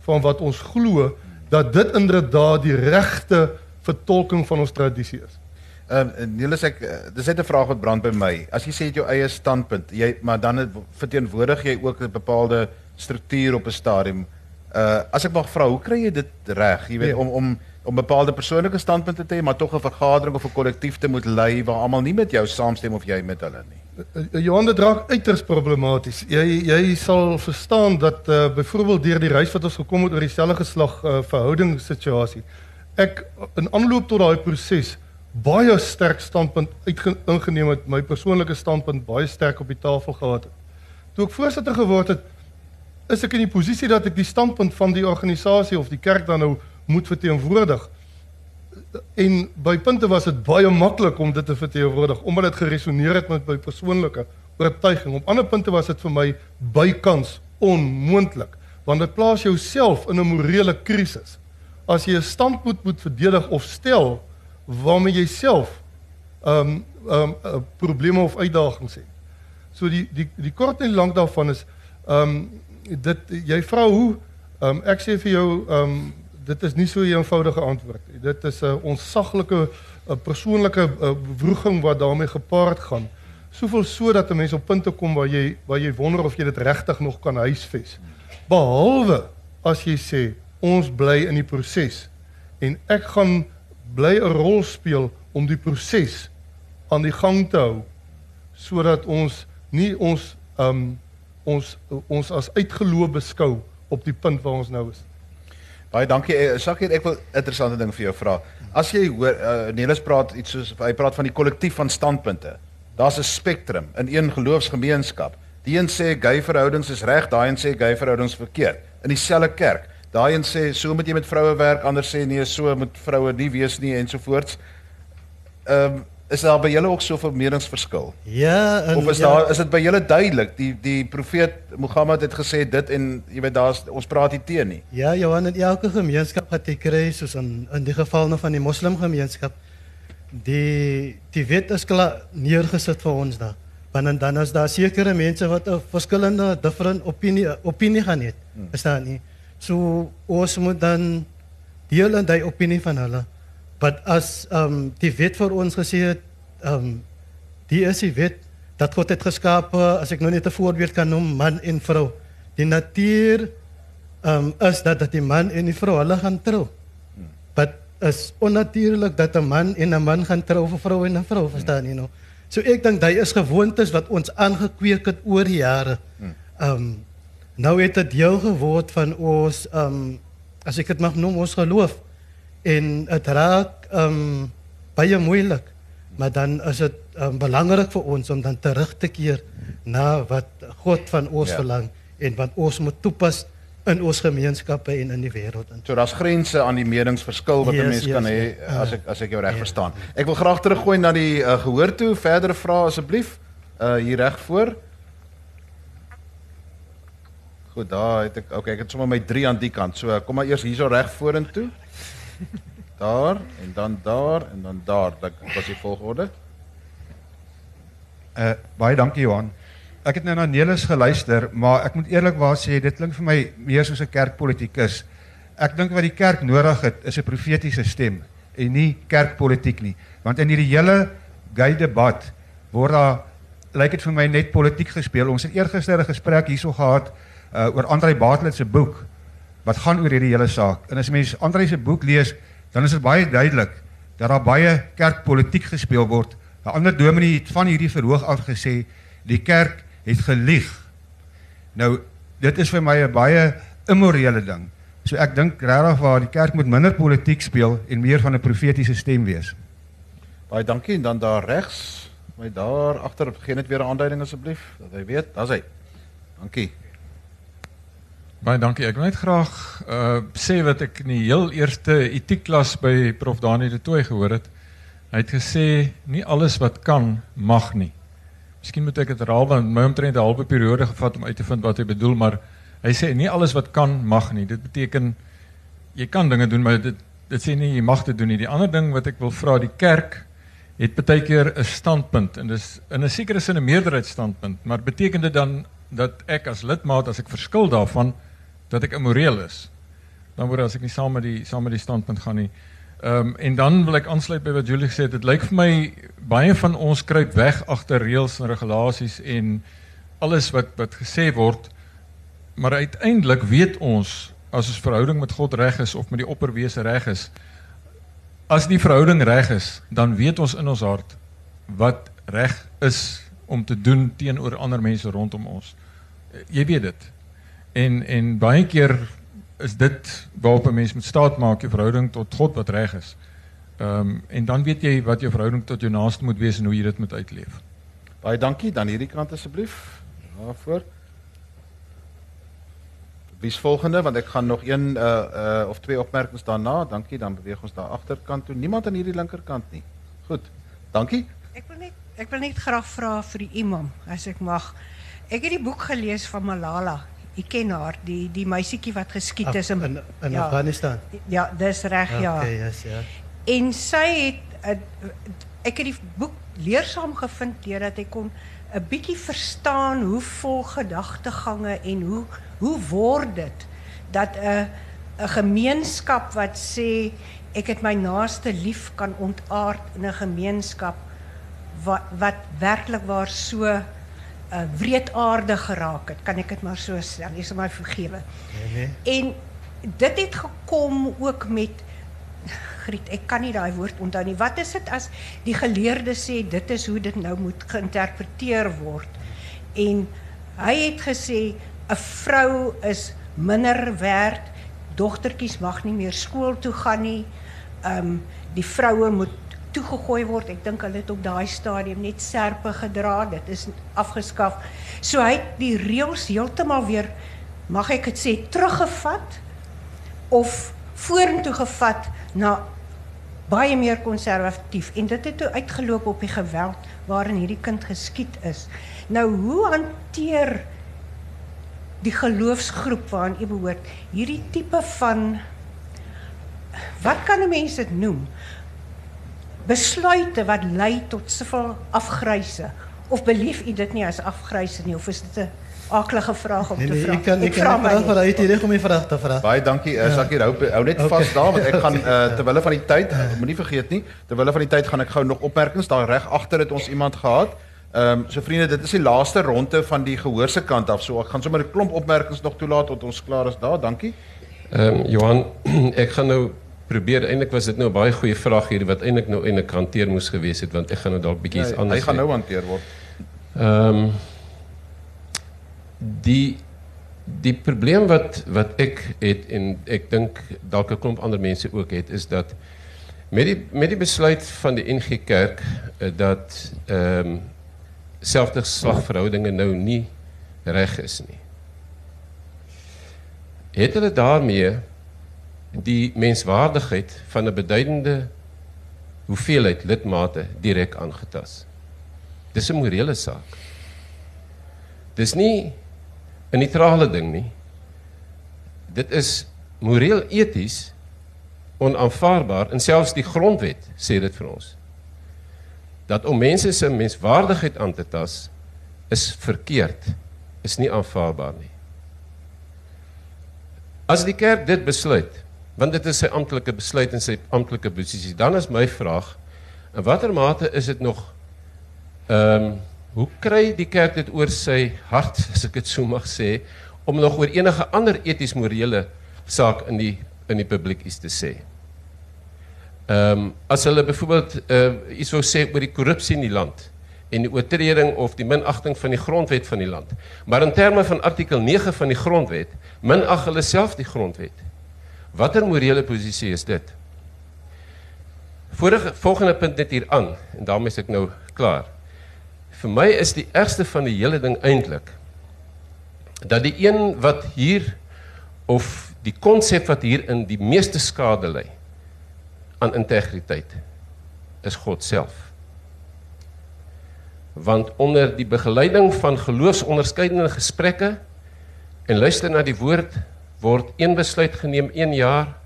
van wat ons glo dat dit inderdaad die regte vertolking van ons tradisie is. Ehm uh, Niels ek uh, dis net 'n vraag wat brand by my. As jy sê jy jou eie standpunt, jy maar dan het, verteenwoordig jy ook 'n bepaalde struktuur op 'n stadium. Uh as ek mag vra, hoe kry jy dit reg? Jy weet nee. om om om bepaalde persoonlike standpunte te hê, maar tog 'n vergadering of 'n kollektief te moet lei waar almal nie met jou saamstem of jy met hulle nie. Uh, Johan dit raak uiters problematies. Jy jy sal verstaan dat uh, byvoorbeeld deur die reis wat ons gekom het oor dieselfde geslag uh, verhoudingssituasie. Ek in aanloop tot daai proses baie sterk standpunt uitgeneem het, my persoonlike standpunt baie sterk op die tafel gehad het. Toe ek voorsitter geword het, is ek in die posisie dat ek die standpunt van die organisasie of die kerk dan nou moet verteenwoordig. En by punte was dit baie maklik om dit te verteenwoordig omdat dit geresoneer het met my persoonlike oortuiging. Op ander punte was dit vir my bykans onmoontlik want dit plaas jouself in 'n morele krisis. As jy 'n standpunt moet verdedig of stel waarmee jy self ehm um, ehm um, probleme of uitdagings het. So die die die kort en lank daarvan is ehm um, dit jy vra hoe ehm um, ek sê vir jou ehm um, dit is nie so 'n eenvoudige antwoord. Dit is 'n onsaglike 'n persoonlike wroging wat daarmee gepaard gaan. soveel so dat 'n mens op punte kom waar jy waar jy wonder of jy dit regtig nog kan huisves. Behalwe as jy sê ons bly in die proses en ek gaan bly 'n rol speel om die proses aan die gang te hou sodat ons nie ons um ons ons as uitgeloof beskou op die punt waar ons nou is. Baie dankie. Eh, Sakier, ek wil 'n interessante ding vir jou vra. As jy hoor uh, Nelis praat iets soos hy praat van die kollektief van standpunte. Daar's 'n spektrum in een geloofsgemeenskap. Die een sê gay verhoudings is reg, daai een sê gay verhoudings verkeerd. In dieselfde kerk. Daai een sê so moet jy met vroue werk, ander sê nee, so moet vroue nie wees nie ensovoorts. Ehm um, is daar by julle ook so 'n meningsverskil? Ja, en Of is ja, daar is dit by julle duidelik? Die die profeet Mohammed het gesê dit en jy weet daar's ons praat nie teen nie. Ja, Johan, in elke gemeenskap wat jy kry, soos in in die geval nou van die moslimgemeenskap, die die wet is klaar neergesit vir ons daar. Want dan is daar sekere mense wat 'n verskillende different opinie opinie gaan hê. Is daar nie? So ons moet dan deel in daai opinie van hulle. Wat as ehm um, die wet vir ons gesê het ehm um, die is die wet dat God het geskape, as ek nou net 'n voorbeeld kan noem, man en vrou. Die natuur um, is dat dat die man en die vrou hulle gaan trou. Wat is onnatuurlik dat 'n man en 'n man gaan trou of 'n vrou en 'n vrou, verstaan jy nou? So ek dink daai is gewoontes wat ons aangekweek het oor die jare. Um nou het dit deel geword van ons um as ek dit mag noem ons geloof en dit raak um baie moeilik. Maar dan is dit um, belangrik vir ons om dan terug te keer na wat God van ons Ja. verlang en wat ons moet toepas in ons gemeenskappe en in die wêreld. So daar's grense aan die meningsverskil wat 'n Yes, mens yes, kan hê yes. as ek as ek jou reg Ja. verstaan. Ek wil graag teruggooi na die uh, gehoor toe. Verdere vrae asseblief. Uh hier reg voor. Goed, daar het ek okay, ek het sommer my 3 aan die kant. So kom maar eers hierso reg vorentoe. Daar en dan daar en dan daar. Dit was die volgorde. Uh baie dankie Johan. Ek het nou na Nelis geluister, maar ek moet eerlikwaar sê dit klink vir my meer soos 'n kerkpolitikus. Ek dink wat die kerk nodig het is 'n profetiese stem en nie kerkpolitiek nie. Want in hierdie hele gay debat word daar lyk dit vir my net politiek gespeel. Ons het eergister 'n gesprek hierso gehad uh oor Andrei Bartlett se boek wat gaan oor hierdie hele saak. En as mens Andrei se boek lees, dan is dit baie duidelik dat daar baie kerkpolitiek gespeel word. 'n Ander dominee het van hierdie verhoog af gesê die kerk het gelieg. Nou dit is vir my 'n baie immorele ding. So ek dink regtig waar die kerk moet minder politiek speel en meer van 'n profetiese stem wees. Baie dankie en dan daar regs. My daar agter gee net weer 'n aanduiding asseblief dat hy weet. Daar's hy. Dankie. Baie dankie. Ek wil net graag uh sê wat ek in die heel eerste etiekklas by Prof Daniel de Tooy gehoor het. Hy het gesê nie alles wat kan mag nie. Miskien moet ek dit herhaal want my omtrent 'n halwe periode gevat om uit te vind wat hy bedoel, maar hy sê nie alles wat kan mag nie. Dit beteken jy kan dinge doen, maar dit dit sê nie jy mag dit doen nie. Die ander ding wat ek wil vra, die kerk het baie keer 'n standpunt en dis in 'n sekere sin 'n meerderheidsstandpunt, maar beteken dit dan dat ek as lidmaat as ek verskil daarvan dat ek immoreel is? Dan word as ek nie saam met die saam met die standpunt gaan nie. Ehm um, en dan wil ek aansluit by wat Julie gesê het. Dit lyk vir my baie van ons kruip weg agter reëls en regulasies en alles wat wat gesê word. Maar uiteindelik weet ons as ons verhouding met God reg is of met die opperwese reg is, as die verhouding reg is, dan weet ons in ons hart wat reg is om te doen teenoor ander mense rondom ons. Eh, Jy weet dit. En en baie keer is dit waarop 'n mens moet staat maak jou verhouding tot God wat reg is. Ehm um, en dan weet jy wat jou verhouding tot jou naaste moet wees en hoe jy dit moet uitleef. Baie dankie. Dan hierdie kant asseblief. Daarvoor. Wie's volgende want ek gaan nog een uh uh of twee opmerkings daarna. Dankie. Dan beweeg ons daar agterkant toe. Niemand aan hierdie linkerkant nie. Goed. Dankie. Ek wil net ek wil net graag vra vir die imam as ek mag. Ek het die boek gelees van Malala. U ken haar, die die meisietjie wat geskiet is in in, in ja, Afghanistan. Ja, dis reg ja. Okay, yes, ja. En sy het uh, ek het die boek leersaam gevind deurdat ek kon 'n bietjie verstaan hoe vol gedagtegange en hoe hoe word dit dat 'n 'n gemeenskap wat sê ek het my naaste lief kan ontaard in 'n gemeenskap wat wat werklik waar so uh, wreedaardig geraak het, kan ek dit maar so stel. Jy sal my vergewe. Nee, En dit het gekom ook met Griet, ek kan nie daai woord onthou nie. Wat is dit as die geleerde sê dit is hoe dit nou moet geïnterpreteer word? En hy het gesê 'n vrou is minder werd. Dogtertjies mag nie meer skool toe gaan nie. Um die vroue moet toegegooi word. Ek dink hulle het op daai stadium net serpe gedra. Dit is afgeskaf. So hy het die reëls heeltemal weer mag ek dit sê teruggevat of vorentoe gevat na baie meer konservatief en dit het toe uitgeloop op die geweld waarin hierdie kind geskiet is. Nou hoe hanteer die geloofsgroep waaraan u behoort hierdie tipe van wat kan 'n mens dit noem? Besluite wat lei tot soveel afgryse of belief u dit nie as afgryse nie of is dit 'n aaklige vraag om Nee, te nee, vra? ik kan, ik vra kan maar niet net. vragen, uit die reg om die vraag te vragen. Baie dankie. Uh, Ja. Sakkie, hou hou net Okay. vas daar want ek gaan uh, terwyl van die tyd, uh, moenie vergeet nie, terwyl van die tyd gaan ek gou nog opmerkings daar reg agter het ons iemand gehad. Ehm um, so vriende, dit is die laaste ronde van die gehoor se kant af. So ek gaan sommer 'n klomp opmerkings nog toelaat tot ons klaar is daar. Dankie. Ehm Johan, ek gaan nou probeer eintlik was dit nou 'n baie goeie vraag hier wat eintlik nou eintlik hanteer moes gewees het want ek gaan nou dalk bietjie iets Nee, anders hy gaan nou hanteer word. Ehm die die probleem wat wat ek het en ek dink dalk 'n klomp ander mense ook het is dat met die met die besluit van die NG Kerk eh, dat ehm um, selfgeslagverhoudinge nou nie reg is nie. Het hulle daarmee die menswaardigheid van 'n beduidende hoeveelheid lidmate direk aangetast. Dis 'n morele saak. Dis nie 'n neutrale ding nie. Dit is moreel eties onaanvaarbaar en selfs die grondwet sê dit vir ons. Dat om mense se menswaardigheid aan te tas is verkeerd, is nie aanvaarbaar nie. As die kerk dit besluit, want dit is sy amptelike besluit en sy amptelike posisie, dan is my vraag, in watter mate is dit nog ehm um, hoe kry die kerk dit oor sy hart, as ek dit so mag sê, om nog oor enige ander eties morele saak in die in die publiek iets te sê? Ehm um, as hulle byvoorbeeld uh, iets wou sê oor die korrupsie in die land en die oortreding of die minagting van die grondwet van die land. Maar in terme van artikel 9 van die grondwet, minag hulle self die grondwet. Watter morele posisie is dit? Vorige volgende punt net hier aan en daarmee is ek nou klaar. Vir my is die ergste van die hele ding eintlik dat die een wat hier of die konsep wat hier in die meeste skade lê aan integriteit is God self. Want onder die begeleiding van geloofsonderskeidende gesprekke en luister na die woord word een besluit geneem 1 jaar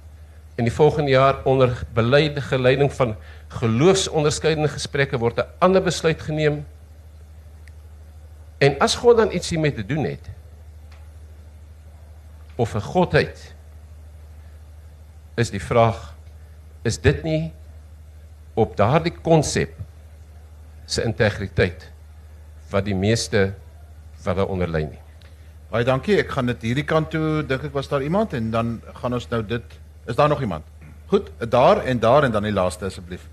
en die volgende jaar onder beleide geleiding van geloofsonderskeidende gesprekke word 'n ander besluit geneem. En as God dan iets hiermee te doen het of 'n godheid is die vraag is dit nie op daardie konsep se integriteit wat die meeste wat daaronder lê nie. Baie dankie. Ek gaan dit hierdie kant toe dink ek was daar iemand en dan gaan ons nou dit is daar nog iemand? Goed, daar en daar en dan die laaste asseblief.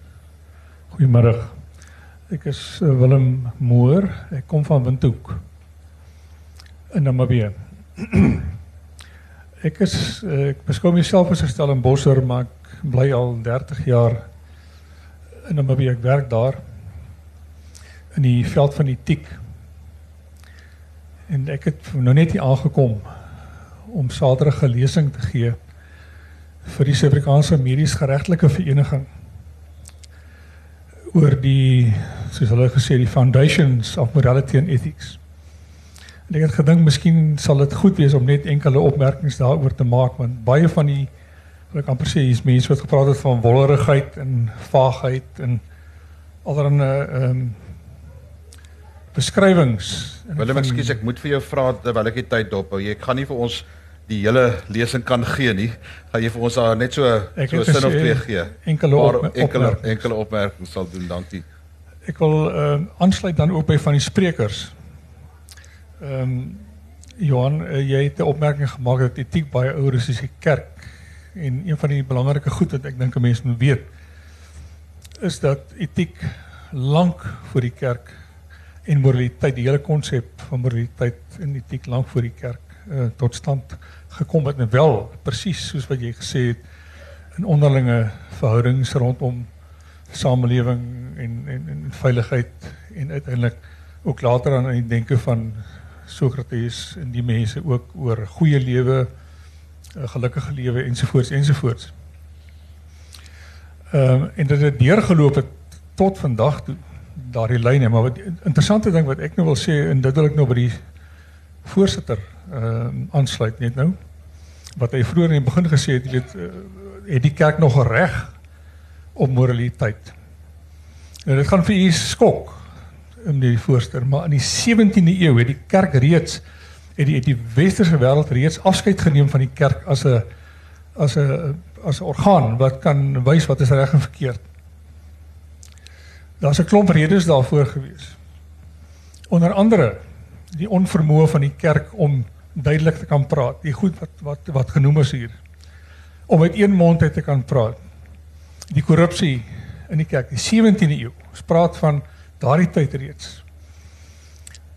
Goeiemôre. Ek is uh, Willem Moor. Ek kom van Windhoek in Namibië. ek is uh, ek beskou myself as 'n Stellenbosser, maar ek bly al 30 jaar in Namibië. Ek werk daar in die veld van etiek. En ek het nou net hier aangekom om Saterdag 'n lesing te gee vir die Suid-Afrikaanse Medies Geregtelike Vereniging oor die soos hulle gesê die foundations of morality and ethics. En ek het gedink miskien sal dit goed wees om net enkele opmerkings daaroor te maak want baie van die wat ek amper sê hier's mense wat gepraat het van wollerigheid en vaagheid en allerlei ehm um, beskrywings. En Willem, van- ekskuus, ek moet vir jou vra terwyl ek die tyd dophou. Jy kan nie vir ons die hele lesing kan gee nie. Gaan jy vir ons daar net so Ek so sin of twee gee? enkele Paar opmer- enkele opmerkings. enkele opmerkings sal doen, dankie. ek wil ehm uh, aansluit dan ook by van die sprekers. Ehm um, Johan, uh, jy het 'n opmerking gemaak dat etiek baie ouer is as die kerk. En een van die belangrike goed wat ek dink 'n mens moet weet is dat etiek lank voor die kerk en moraliteit, die hele konsep van moraliteit en etiek lank voor die kerk uh, tot stand gekom het en wel presies soos wat jy gesê het in onderlinge verhoudings rondom samelewing en en en veiligheid en uiteindelik ook later aan die denke van Sokrates en die mense ook oor goeie lewe, 'n gelukkige lewe ensovoorts ensovoorts. Ehm um, en dit het deurgeloop het tot vandag toe daardie lyne, maar wat interessante ding wat ek nou wil sê en dit wil ek nou by die voorsitter ehm um, aansluit net nou wat hy vroeër in die begin gesê het, jy weet uh, het die kerk nog reg op moraliteit. En dit gaan vir u skok in die voorster, maar in die 17de eeu het die kerk reeds het die, die westerse wêreld reeds afskeid geneem van die kerk as 'n as 'n as 'n orgaan wat kan wys wat is reg en verkeerd. Daar's 'n klomp redes daarvoor gewees. Onder andere die onvermoë van die kerk om duidelik te kan praat. Die goed wat wat wat genoem is hier. Om met een mond uit te kan praat. Die korrupsie in die kerk, die 17de eeu. Ons praat van daardie tyd reeds.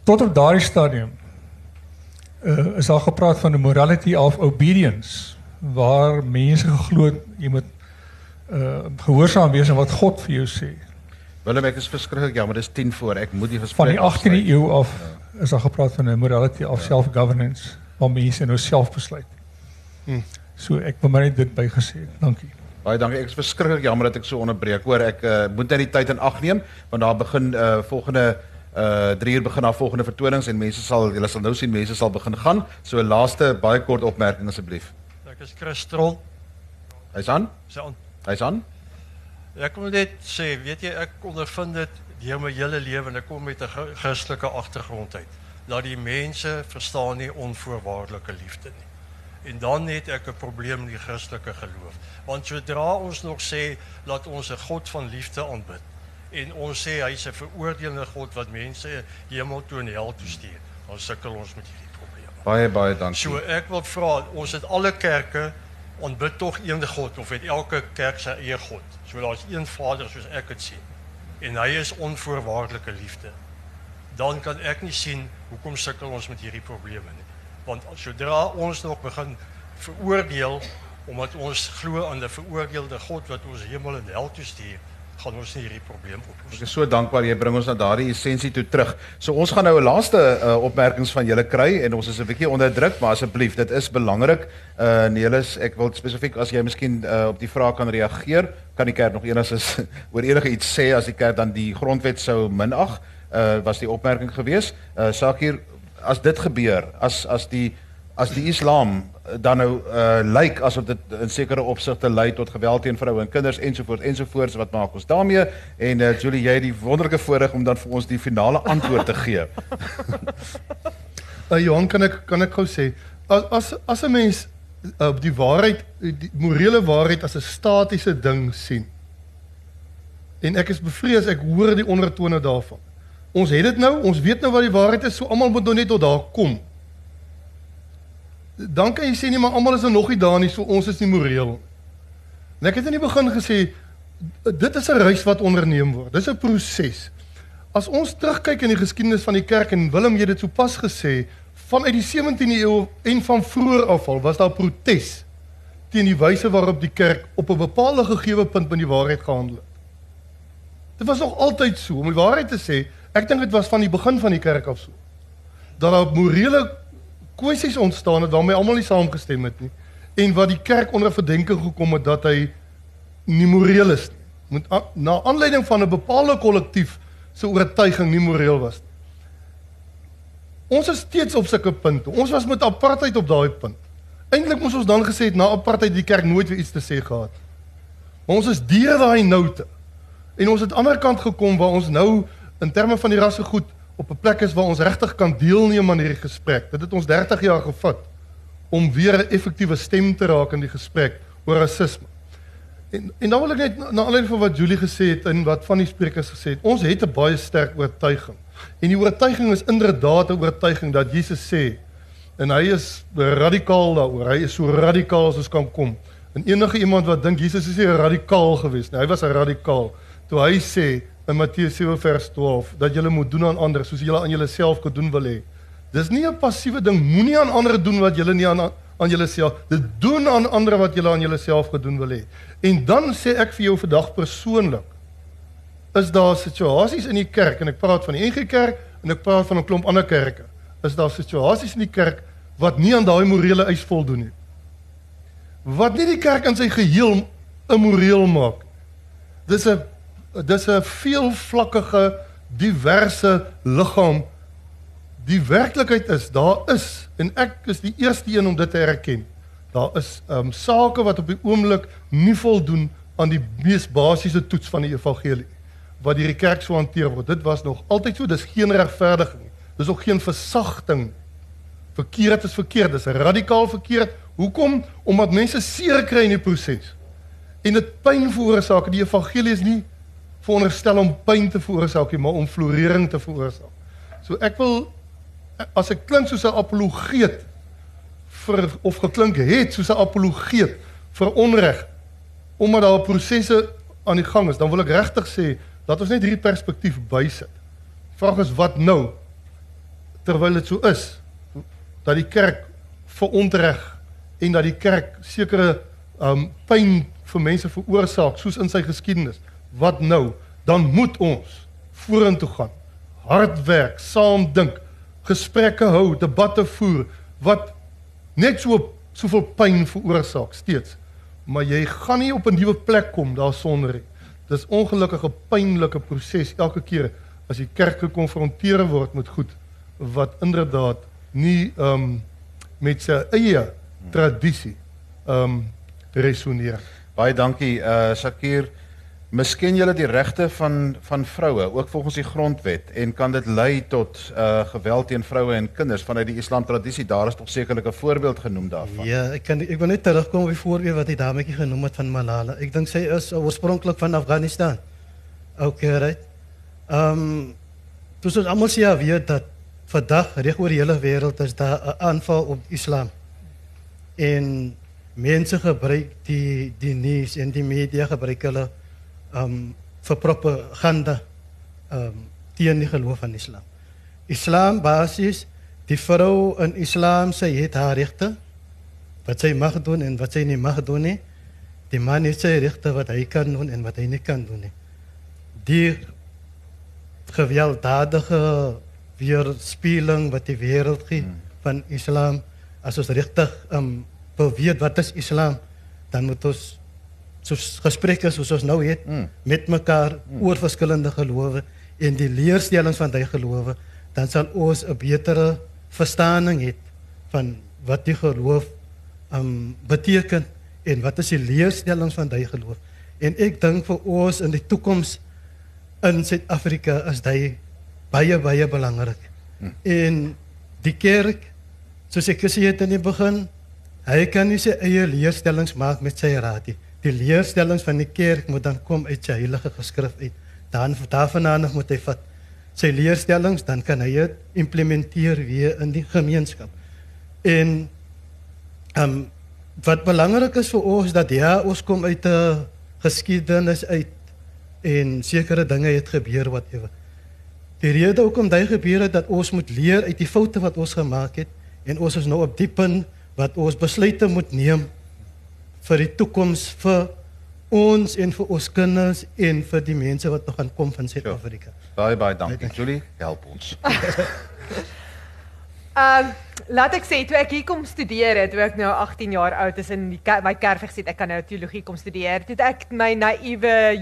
Tot op daardie stadium uh, is daar gepraat van 'n morality of obedience waar mense geglo het jy moet uh gehoorsaam wees aan wat God vir jou sê. Willem ek is verskriklik jammer dis 10 voor ek moet die gesprek Van die 18de eeu af ja. is daar gepraat van 'n morality of ja. self-governance waar mense nou self besluit. Hm. So ek wil maar net dit bygesê. Dankie. Baie dankie. Ek is verskriklik jammer dat ek so onderbreek. Hoor, ek uh, moet net die tyd in ag neem want daar begin uh volgende uh 3 uur begin daar volgende vertonings en mense sal julle sal nou sien mense sal begin gaan. So laaste baie kort opmerking asseblief. Ek is Christel. Hy's aan? Hy's aan. Hy's aan. Ek wil net sê, weet jy, ek ondervind dit deur my hele lewe en ek kom met 'n Christelike agtergrond uit. Dat die mense verstaan nie onvoorwaardelike liefde nie. En dan het ek 'n probleem met die Christelike geloof. Want sodra ons nog sê dat ons 'n God van liefde aanbid en ons sê hy's 'n veroordelende God wat mense hemel toe en hel toe stuur, dan sukkel ons met hierdie probleem. Baie baie dankie. So ek wil vra, ons het alle kerke aanbid tog een God of het elke kerk sy eie God. So daar's een Vader soos ek dit sien. En hy is onvoorwaardelike liefde. Dan kan ek nie sien hoekom sukkel ons met hierdie probleme nie want sodra ons nog begin veroordeel omdat ons glo aan 'n veroordeelde God wat ons hemel en hel toe stuur gaan ons nie hierdie probleem oplos. Ek is so dankbaar jy bring ons na daardie essensie toe terug. So ons gaan nou 'n laaste uh, opmerkings van julle kry en ons is 'n bietjie onder druk, maar asseblief, dit is belangrik. Uh Nelis, ek wil spesifiek as jy miskien uh, op die vraag kan reageer, kan die kerk nog enigsins oor enige iets sê as die kerk dan die grondwet sou minag? Uh was die opmerking gewees? Uh saak hier as dit gebeur, as as die as die Islam dan nou uh lyk asof dit in sekere opsigte lei tot geweld teen vroue en kinders ensovoorts ensovoorts wat maak ons daarmee en uh Julie jy het die wonderlike voorreg om dan vir ons die finale antwoord te gee. uh Johan kan ek kan ek gou sê as as as 'n mens op uh, die waarheid die morele waarheid as 'n statiese ding sien en ek is bevrees ek hoor die ondertone daarvan Ons het dit nou, ons weet nou wat die waarheid is, so almal moet nou net tot daar kom. Dan kan jy sê nie maar almal is er nog nie daar nie, so ons is nie moreel. En ek het in die begin gesê dit is 'n reis wat onderneem word. Dis 'n proses. As ons terugkyk in die geskiedenis van die kerk en Willem jy dit sopas gesê, vanuit die 17de eeu en van vroeër af al was daar protes teen die wyse waarop die kerk op 'n bepaalde gegeewe punt met die waarheid gehandel het. Dit was nog altyd so, om die waarheid te sê, Ek dink dit was van die begin van die kerk af so. Dat daar morele kwessies ontstaan het waarmee almal nie saamgestem het nie en wat die kerk onder verdenking gekom het dat hy nie moreel is nie. Met na aanleiding van 'n bepaalde kollektief se oortuiging nie moreel was nie. Ons is steeds op sulke punte. Ons was met apartheid op daai punt. Eintlik moes ons dan gesê het na apartheid die kerk nooit weer iets te sê gehad. Maar ons is deur daai noute. En ons het aan die ander kant gekom waar ons nou in terme van die rasse goed op 'n plek is waar ons regtig kan deelneem aan hierdie gesprek. Dit het ons 30 jaar gevat om weer 'n effektiewe stem te raak in die gesprek oor rasisme. En en dan wil ek net na, na aanleiding van wat Julie gesê het en wat van die sprekers gesê het, ons het 'n baie sterk oortuiging. En die oortuiging is inderdaad 'n oortuiging dat Jesus sê en hy is radikaal daaroor. Hy is so radikaal soos kan kom. En enige iemand wat dink Jesus is nie radikaal geweest nie. Hy was 'n radikaal toe hy sê in Matteus 7 vers 12 dat julle moet doen aan ander soos julle aan julleself gedoen wil hê. Dis nie 'n passiewe ding. Moenie aan ander doen wat julle nie aan aan julleself. Dit doen aan ander wat julle aan julleself gedoen wil hê. En dan sê ek vir jou vandag persoonlik is daar situasies in die kerk en ek praat van die NG Kerk en ek praat van 'n klomp ander kerke. Is daar situasies in die kerk wat nie aan daai morele eis voldoen nie. Wat nie die kerk in sy geheel immoreel maak. Dis 'n dis 'n veelvlakkige diverse liggaam die werklikheid is daar is en ek is die eerste een om dit te erken. Daar is ehm um, sake wat op die oomblik nie voldoen aan die mees basiese toets van die evangelie wat deur die kerk so hanteer word. Dit was nog altyd so, dis geen regverdiging nie. Dis ook geen versagting. Verkeerd is verkeerd, dis radikaal verkeerd. Hoekom? Omdat mense seer kry in die proses. En dit pyn veroorsaak. Die evangelie is nie veronderstel om pyn te veroorsaak nie, maar om florering te veroorsaak. So ek wil as ek klink soos 'n apologeet vir of geklink het soos 'n apologeet vir onreg omdat daar prosesse aan die gang is, dan wil ek regtig sê dat ons net hierdie perspektief bysit. Vraag is wat nou? Terwyl dit so is dat die kerk verontreg en dat die kerk sekere um pyn vir mense veroorsaak soos in sy geskiedenis. Wat nou? Dan moet ons vorentoe gaan. Hard werk, saam dink, gesprekke hou, debatte voer wat net so soveel pyn veroorsaak steeds. Maar jy gaan nie op 'n nuwe plek kom daarsonder nie. Dis ongelukkige pynlike proses elke keer as die kerk gekonfronteer word met goed wat inderdaad nie ehm um, met sy eie tradisie ehm um, resoneer. Baie dankie uh Shakir. Misken julle die regte van van vroue ook volgens die grondwet en kan dit lei tot uh geweld teen vroue en kinders vanuit die Islam tradisie? Daar is tog sekerlik 'n voorbeeld genoem daarvan. Ja, ek kan ek wil net terugkom op die voorbeeld wat die dametjie genoem het van Malala. Ek dink sy is oorspronklik van Afghanistan. Okay, right. Ehm um, dus ons almal sê ja weet dat vandag reg oor die hele wêreld is daar 'n aanval op Islam. En mense gebruik die die nuus en die media gebruik hulle um vir propaganda um teen die geloof van Islam. Islam basis die vrou in Islam sy het haar regte wat sy mag doen en wat sy nie mag doen nie. Die man het sy regte wat hy kan doen en wat hy nie kan doen nie. Die gewelddadige weerspieëling wat die wêreld gee hmm. van Islam as ons regtig um weet wat is Islam dan moet ons soos gesprekke soos ons nou het mm. met mekaar mm. oor verskillende gelowe en die leerstellings van daai gelowe, dan sal ons 'n betere verstaaning hê van wat die geloof um beteken en wat is die leerstellings van daai geloof. En ek dink vir ons in die toekoms in Suid-Afrika is dit baie baie belangrik. Mm. En die kerk soos ek gesê het in die begin, hy kan nie sy eie leerstellings maak met sy raad nie die leerstellings van die kerk moet dan kom uit sy heilige geskrif uit. Dan daarvandaan moet hy vat sy leerstellings, dan kan hy dit implementeer weer in die gemeenskap. En ehm um, wat belangrik is vir ons dat ja, ons kom uit 'n geskiedenis uit en sekere dinge het gebeur wat ewe. Die rede hoekom dit gebeur het dat ons moet leer uit die foute wat ons gemaak het en ons is nou op die punt wat ons besluite moet neem vir die toekoms vir ons en vir ons kinders en vir die mense wat nog gaan kom van Suid-Afrika. Baie baie dankie. Julie, help ons. Ehm um, laat sê toe ek hier kom studeer het, toe ek nou 18 jaar oud is in die my kerk gesê ek kan nou teologie kom studeer. Toe ek my naïewe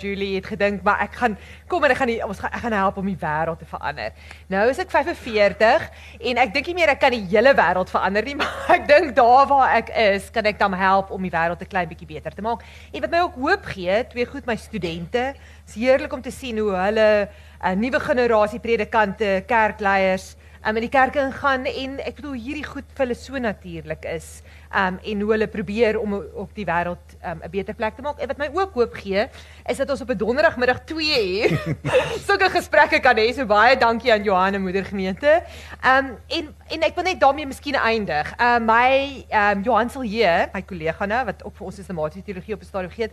Julie het gedink, maar ek gaan kom en ek gaan die, ons gaan ek gaan help om die wêreld te verander. Nou is ek 45 en ek dink nie meer ek kan die hele wêreld verander nie, maar ek dink daar waar ek is, kan ek dan help om die wêreld 'n klein bietjie beter te maak. En wat my ook hoop gee, twee goed my studente, is heerlik om te sien hoe hulle 'n nuwe generasie predikante, kerkleiers um, in die kerk ingaan en ek bedoel hierdie goed vir hulle so natuurlik is um, en hoe hulle probeer om op die wêreld um, 'n beter plek te maak. En wat my ook hoop gee is dat ons op 'n donderdagmiddag 2 uur sulke gesprekke kan hê. So baie dankie aan Johanna Moedergemeente. Um, en en ek wil net daarmee miskien eindig. Um, my um, Johan Silje, my kollega nou wat ook vir ons sistematiese teologie op 'n stadium gee,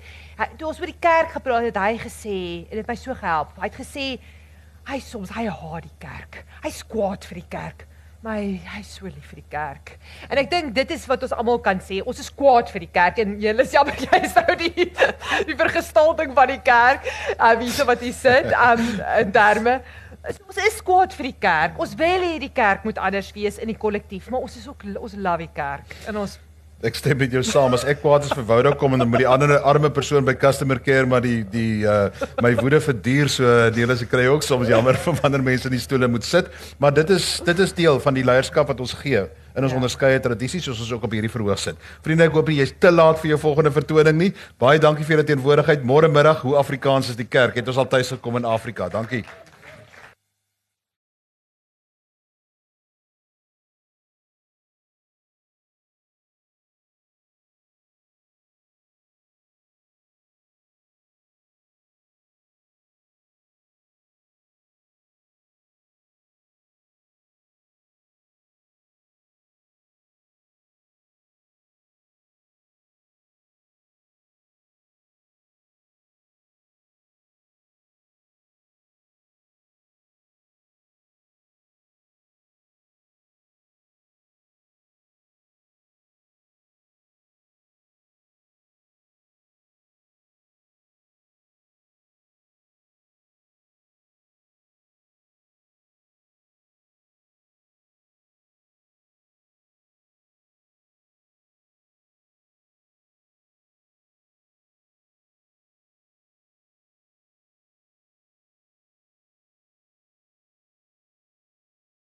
toe ons oor die kerk gepraat het, hy gesê en dit het my so gehelp. Hy het gesê hy soms hy haat die kerk. Hy's kwaad vir die kerk maar hy hy's so lief vir die kerk. En ek dink dit is wat ons almal kan sê. Ons is kwaad vir die kerk en jy is jammer jy is nou die die vergestalting van die kerk. Uh wie so wat hier sit um in terme ons is kwaad vir die kerk. Ons wil hê die kerk moet anders wees in die kollektief, maar ons is ook ons love die kerk. En ons Ek stem met jou saam. As ek kwaad is vir Woudo kom en dan moet die ander arme persoon by customer care maar die die uh my woede verduur so deel as ek kry ook soms jammer vir wanneer mense in die stoele moet sit, maar dit is dit is deel van die leierskap wat ons gee in ons ja. onderskeie tradisies soos ons ook op hierdie verhoog sit. Vriende, ek hoop jy's te laat vir jou volgende vertoning nie. Baie dankie vir julle teenwoordigheid. Môre middag, hoe Afrikaans is die kerk? Het ons al tuis gekom in Afrika. Dankie.